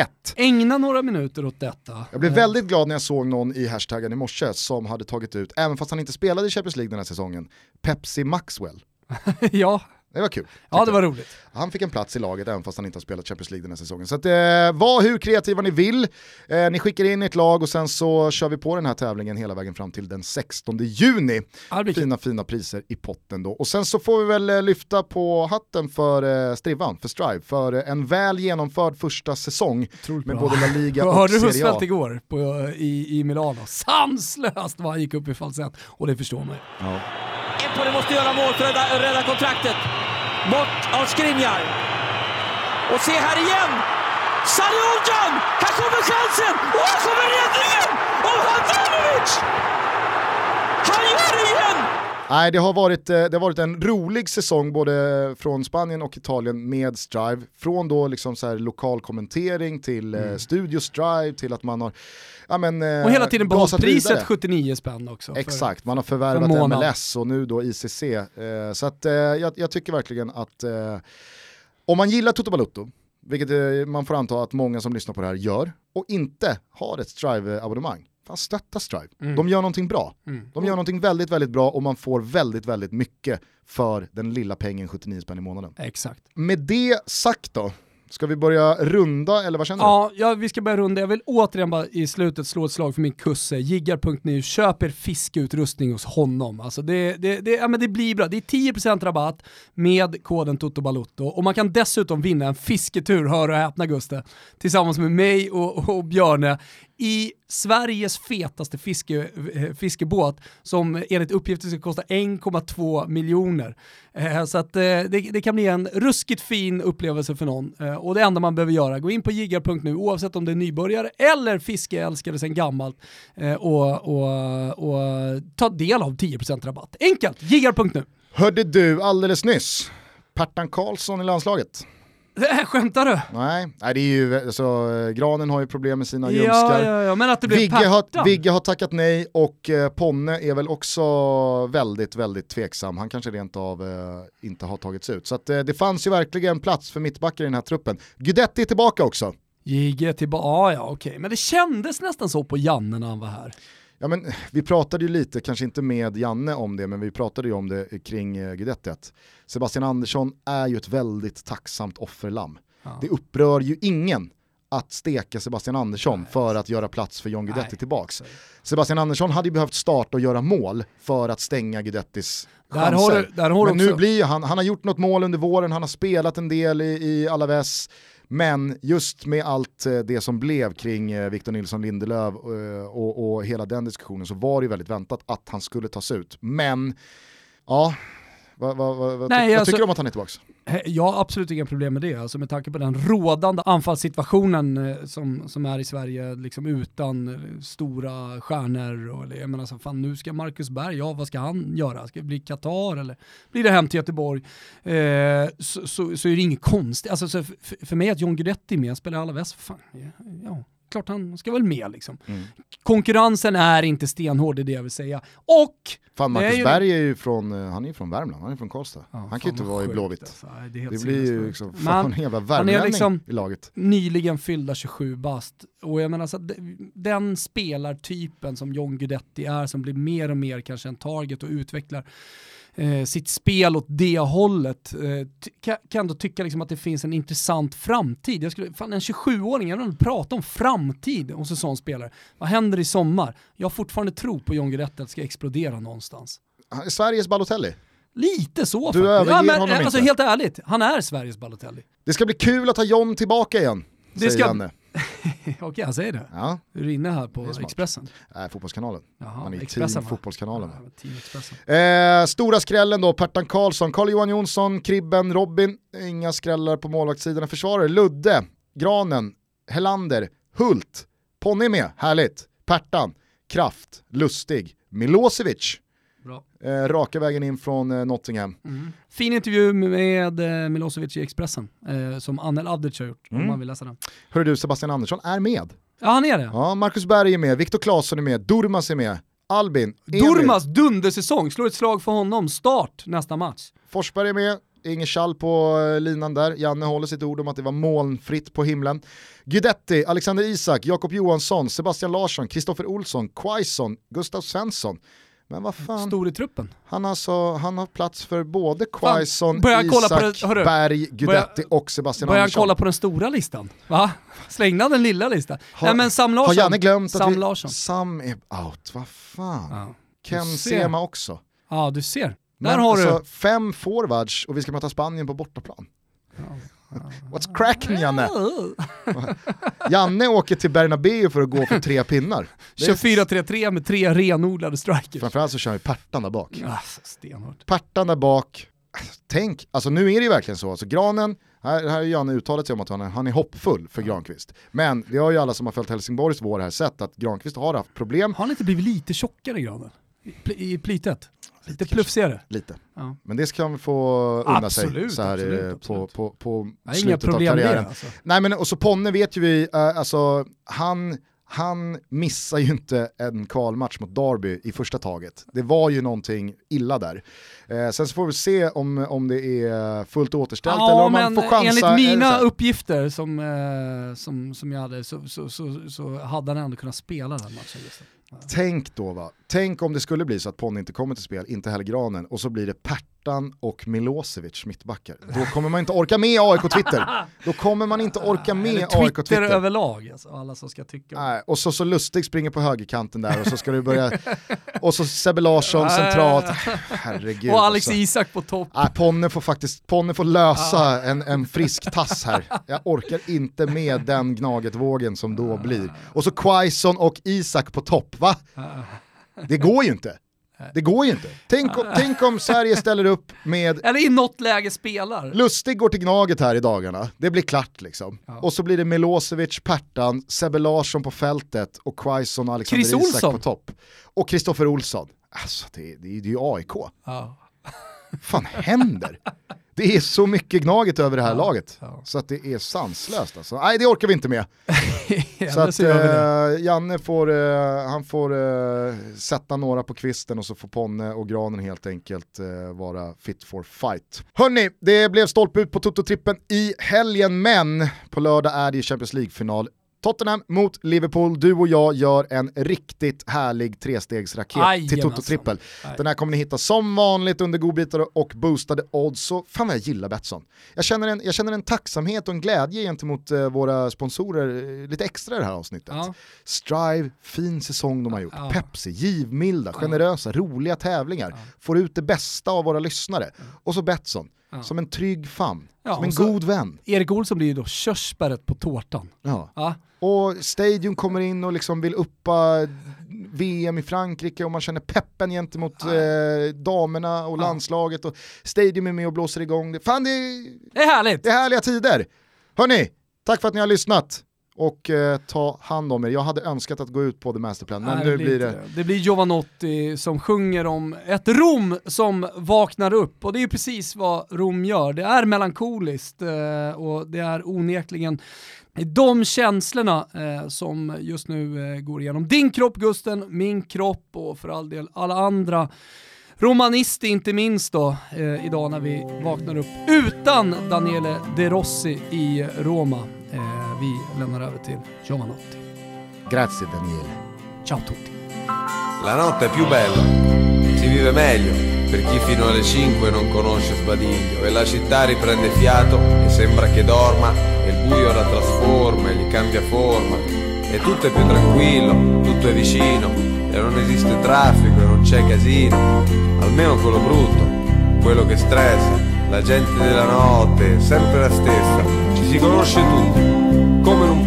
Speaker 2: Ägna några minuter åt detta.
Speaker 1: Jag blev
Speaker 2: Eh,
Speaker 1: väldigt glad när jag såg någon i hashtaggen i morse som hade tagit ut, även fast han inte spelade i Champions League den här säsongen, Pepsi Maxwell. [laughs]
Speaker 2: ja,
Speaker 1: Det var kul.
Speaker 2: ja, det var roligt.
Speaker 1: Han fick en plats i laget även fast han inte har spelat Champions League den här säsongen. Så att, eh, var hur kreativa ni vill. Eh, ni skickar in ert lag och sen så kör vi på den här tävlingen hela vägen fram till den 16 juni.
Speaker 2: Kul.
Speaker 1: Fina fina priser i potten då. Och sen så får vi väl eh, lyfta på hatten för eh, Strivan, för Strive, för eh, en väl genomförd första säsong
Speaker 2: Otroligt
Speaker 1: med
Speaker 2: bra.
Speaker 1: både La Liga [laughs] och
Speaker 2: Hörde du. Husfeldt igår på, i, i Milano? Sanslöst vad han gick upp i falsett och det förstår man ju.
Speaker 1: Ja.
Speaker 3: Empoli måste göra mål för att rädda, rädda kontraktet. Bort av Skriniar. Och se här igen! Sariojan! Här kommer chansen! Och här kommer räddningen! Och Handanovic! Han gör det igen!
Speaker 1: Nej, det har, varit, eh, det har varit en rolig säsong både från Spanien och Italien med Strive. Från då liksom så här lokal kommentering till eh, mm. Studio Strive till att man har ja, men,
Speaker 2: eh, Och hela tiden behållit priset 79 spänn också.
Speaker 1: Exakt, man har förvärvat MLS och nu då ICC. Eh, så att, jag, jag, tycker verkligen att om man gillar Toto Balutto, vilket man får anta att många som lyssnar på det här gör, och inte har ett Strive-abonnemang, fan stötta Strive. Mm. De gör någonting bra. Mm. De gör någonting väldigt, väldigt bra och man får väldigt, väldigt mycket för den lilla pengen 79 spänn i månaden.
Speaker 2: Exakt.
Speaker 1: Med det sagt då, Ska vi börja runda eller vad känner
Speaker 2: ja, du? Ja, vi ska börja runda. Jag vill återigen bara i slutet slå ett slag för min kusse, jiggar.nu. Köp er fiskeutrustning hos honom. Alltså det, det, det, ja, men det blir bra. Det är 10% rabatt med koden TOTOBALUTTO och man kan dessutom vinna en fisketur, hör och häpna Guste, tillsammans med mig och, och Björne i Sveriges fetaste fiske, eh, fiskebåt som enligt uppgifter ska kosta 1,2 miljoner. Eh, så att eh, det, det, kan bli en ruskigt fin upplevelse för någon. Eh, och det enda man behöver göra, gå in på jiggar.nu oavsett om det är nybörjare eller fiskeälskare sedan gammalt eh, och, och, och ta del av 10% rabatt. Enkelt, jiggar.nu.
Speaker 1: Hörde du alldeles nyss, Pertan Karlsson i landslaget. [laughs]
Speaker 2: Skämtar du?
Speaker 1: Nej, det är ju, alltså, Granen har ju problem med sina ljumskar.
Speaker 2: Ja, ja, ja, men att det
Speaker 1: Vigge har, Vigge har tackat nej och eh, Ponne är väl också väldigt, väldigt tveksam. Han kanske rent av eh, inte har tagits ut. Så att, eh, det fanns ju verkligen plats för mittbackar i den här truppen. Gudetti är tillbaka också.
Speaker 2: Jigge tillbaka, ah, ja okej, okay. men det kändes nästan så på Janne när han var här.
Speaker 1: Ja, men, vi pratade ju lite, kanske inte med Janne om det, men vi pratade ju om det kring eh, Guidetti. Sebastian Andersson är ju ett väldigt tacksamt offerlamm. Ja. Det upprör ju ingen att steka Sebastian Andersson Nej. för att göra plats för John Guidetti Nej. tillbaks. Sebastian Andersson hade ju behövt starta och göra mål för att stänga Guidettis chanser. Där har du, där har Men nu blir han, han har gjort något mål under våren, han har spelat en del i, i Alaves, men just med allt eh, det som blev kring eh, Victor Nilsson Lindelöf eh, och, och hela den diskussionen så var det ju väldigt väntat att han skulle tas ut. Men, ja, vad, vad, vad, Nej, vad alltså, tycker du om att han är tillbaka?
Speaker 2: Jag har absolut inga problem med det, alltså med tanke på den rådande anfallssituationen som, som är i Sverige, liksom utan stora stjärnor. Och, jag menar, så, fan, nu ska Marcus Berg, ja vad ska han göra? Ska det bli Qatar eller blir det hem till Göteborg? Eh, så, så, så, är det inget konstigt, alltså, för, för mig att John Guidetti är med, spelar alla väst, fan, ja, klart han ska väl med liksom. Mm. Konkurrensen är inte stenhård, det är det jag vill säga. Och...
Speaker 1: Fan Marcus är ju... Berg är ju från, eh, han är från Värmland, han är från Karlstad. Ja, han kan ju inte vara i Blåvitt. Alltså. Det, det blir ju liksom, fan en jävla värmlänning liksom i laget.
Speaker 2: nyligen fyllda 27 bast. Och jag menar så den spelartypen som John Guidetti är, som blir mer och mer kanske en target och utvecklar eh, sitt spel åt det hållet. Eh, kan, ändå tycka liksom att det finns en intressant framtid. Jag skulle, fan en 27-åring, jag vill prata om framtid hos en sån spelare. Vad händer i sommar? Jag har fortfarande tro på John Guidetti att det ska explodera någonstans.
Speaker 1: Sveriges Balotelli?
Speaker 2: Lite så
Speaker 1: Du överger ja, men, honom
Speaker 2: alltså,
Speaker 1: inte?
Speaker 2: Helt ärligt, han är Sveriges Balotelli.
Speaker 1: Det ska bli kul att ha John tillbaka igen, det säger ska... Janne. [laughs]
Speaker 2: Okej, han säger det. Ja. Är du inne här på Expressen?
Speaker 1: Nej, Fotbollskanalen. Jaha, han är Expressen, team Fotbollskanalen. Ja, team eh, stora skrällen då, Pertan Karlsson, Carl-Johan Jonsson, Kribben, Robin, inga skrällar på målvaktssidan. Försvarare, Ludde, Granen, Helander, Hult, Ponny är med, härligt. Pertan, Kraft, Lustig, Milosevic, Eh, raka vägen in från eh, Nottingham.
Speaker 2: Mm. Fin intervju med eh, Milosevic i Expressen, eh, som Anel Avdic har gjort, mm. om man vill läsa den.
Speaker 1: Hör du, Sebastian Andersson är med.
Speaker 2: Ja, han är det.
Speaker 1: Ja, Marcus Berg är med, Viktor Claesson är med, Durmas är med, Albin,
Speaker 2: Emil. Durmas dundersäsong, slår ett slag för honom, start nästa match.
Speaker 1: Forsberg är med, Inget Schall på eh, linan där, Janne håller sitt ord om att det var molnfritt på himlen. Guidetti, Alexander Isak, Jakob Johansson, Sebastian Larsson, Kristoffer Olsson, Quaison, Gustav Svensson. Men vad fan.
Speaker 2: Stor i truppen.
Speaker 1: Han, alltså, han har plats för både Quaison, Isak, den, Berg, Gudetti och Sebastian
Speaker 2: börja
Speaker 1: Andersson.
Speaker 2: Börjar kolla på den stora listan? Va? Slängde den lilla listan? Har, Nej men Sam Larsson.
Speaker 1: Har Janne glömt
Speaker 2: Sam
Speaker 1: att vi,
Speaker 2: Larsson.
Speaker 1: Sam är out, vad fan. Ja. Ken Sema också.
Speaker 2: Ja du ser. Där
Speaker 1: men, har alltså, du. Fem forwards och vi ska möta Spanien på bortaplan. Ja. [laughs] What's cracking Janne? [laughs] Janne åker till Bernabéu för att gå för tre pinnar.
Speaker 2: 24-3-3 med tre renodlade strikers.
Speaker 1: Framförallt så kör vi Pertan där bak.
Speaker 2: Alltså, stenhårt.
Speaker 1: Pertan där bak. Tänk, alltså nu är det ju verkligen så, alltså Granen, här, här har Janne uttalat sig om att han är, han är hoppfull för Granqvist. Men det har ju alla som har följt Helsingborgs vår här sett att Granqvist har haft problem.
Speaker 2: Har han inte blivit lite tjockare Granen? I, i plitet? Lite plufsigare.
Speaker 1: Lite.
Speaker 2: Ja.
Speaker 1: Men det ska han få unna sig
Speaker 2: Absolut,
Speaker 1: så här
Speaker 2: absolut, absolut.
Speaker 1: på, på, på
Speaker 2: inga
Speaker 1: slutet av karriären.
Speaker 2: Alltså.
Speaker 1: Nej men och så Ponne vet ju vi, eh, alltså han, han missar ju inte en kvalmatch mot Derby i första taget. Det var ju någonting illa där. Eh, sen så får vi se om, om det är fullt återställt eller
Speaker 2: Ja,
Speaker 1: om man får chansa.
Speaker 2: enligt
Speaker 1: eller så
Speaker 2: mina
Speaker 1: här.
Speaker 2: uppgifter som, eh, som, som jag hade så, så, så, så hade han ändå kunnat spela den matchen. Just.
Speaker 1: Tänk då va, tänk om det skulle bli så att Ponne inte kommer till spel, inte heller Granen, och så blir det Pertan och Milosevic mittbackar. Då kommer man inte orka med AIK Twitter. Då kommer man inte orka med
Speaker 2: Eller
Speaker 1: AIK
Speaker 2: Twitter,
Speaker 1: Twitter.
Speaker 2: överlag, alltså, alla som ska tycka.
Speaker 1: Nej, och så, så Lustig springer på högerkanten där och så ska du börja, och så Sebbe Larsson centralt. Herregud.
Speaker 2: och Alex
Speaker 1: alltså.
Speaker 2: Isak på topp.
Speaker 1: Nej, Ponne får faktiskt Ponne får lösa en, en frisk tass här. Jag orkar inte med den gnagetvågen som då blir. Och så Quaison och Isak på topp, va? Det går ju inte. Det går ju inte. Tänk om, tänk om Sverige ställer upp med
Speaker 2: Eller i något läge spelar.
Speaker 1: Lustig går till Gnaget här i dagarna, det blir klart liksom.
Speaker 2: Ja.
Speaker 1: Och så blir det Milosevic, Pertan, Sebbe Larsson på fältet och Quaison och Alexander
Speaker 2: Chris
Speaker 1: Isak
Speaker 2: Olsson.
Speaker 1: på topp. Och Kristoffer Olsson. Alltså det, det, det är ju AIK.
Speaker 2: Ja.
Speaker 1: fan händer? [laughs] Det är så mycket Gnaget över det här laget.
Speaker 2: ja.
Speaker 1: Så att det är sanslöst alltså. Nej det orkar vi inte med. [laughs] Så att eh, Janne får, eh, han får eh, sätta några på kvisten och så får Ponne och Granen helt enkelt eh, vara fit for fight. Hörni, det blev stolpe ut på Toto-trippen i helgen men på lördag är det Champions League-final. Tottenham mot Liverpool, du och jag gör en riktigt härlig trestegsraket till
Speaker 2: Jajamensan.
Speaker 1: Toto-trippel.
Speaker 2: Nej.
Speaker 1: Den här kommer ni hitta som vanligt under godbitar och boostade odds. Så fan vad jag gillar Betsson. Jag känner en, jag känner en tacksamhet och en glädje gentemot eh, våra sponsorer eh, lite extra i det här avsnittet.
Speaker 2: Ja.
Speaker 1: Strive, fin säsong de har gjort.
Speaker 2: Ja.
Speaker 1: Pepsi, givmilda, generösa, roliga tävlingar. Får ut det bästa av våra lyssnare. Och så Betsson,
Speaker 2: Ja.
Speaker 1: som en trygg famn,
Speaker 2: Ja,
Speaker 1: som en god vän.
Speaker 2: Erik Olsson blir ju då körsbäret på tårtan.
Speaker 1: Ja.
Speaker 2: Ja.
Speaker 1: Och Stadium kommer in och liksom vill uppa VM i Frankrike och man känner peppen gentemot eh, damerna och
Speaker 2: Ja.
Speaker 1: landslaget och Stadium är med och blåser igång det. Fan det är,
Speaker 2: Det är härligt!
Speaker 1: det är härliga tider. Hörni, tack för att ni har lyssnat och eh, ta hand om er. Jag hade önskat att gå ut på The Masterplan men
Speaker 2: Nej,
Speaker 1: nu blir det...
Speaker 2: Det blir Giovanotti som sjunger om ett Rom som vaknar upp och det är ju precis vad Rom gör. Det är melankoliskt eh, och det är onekligen de känslorna eh, som just nu eh, går igenom din kropp Gusten, min kropp och för all del alla andra romanister inte minst då eh, idag när vi vaknar upp utan Daniele De Rossi i Roma. Vi lämnar över till Giovanotti.
Speaker 1: Grazie Daniele.
Speaker 2: Ciao tutti!
Speaker 4: La notte è più bella, si vive meglio per chi fino alle 5 non conosce sbadiglio e la città riprende fiato e sembra che dorma e il buio la trasforma e gli cambia forma e tutto è più tranquillo, tutto è vicino e non esiste traffico e non c'è casino, almeno quello brutto, quello che stressa, la gente della notte è sempre la stessa, ci si conosce tutti,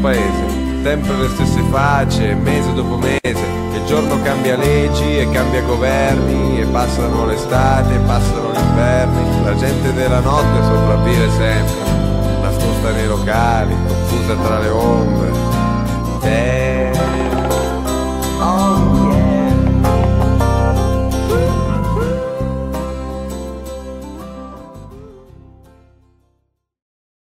Speaker 4: paese, sempre le stesse facce, mese dopo mese, il giorno cambia leggi e cambia governi, e passano l'estate, e passano gli inverni, la gente della notte sopravvive sempre, nascosta nei locali, confusa tra le ombre,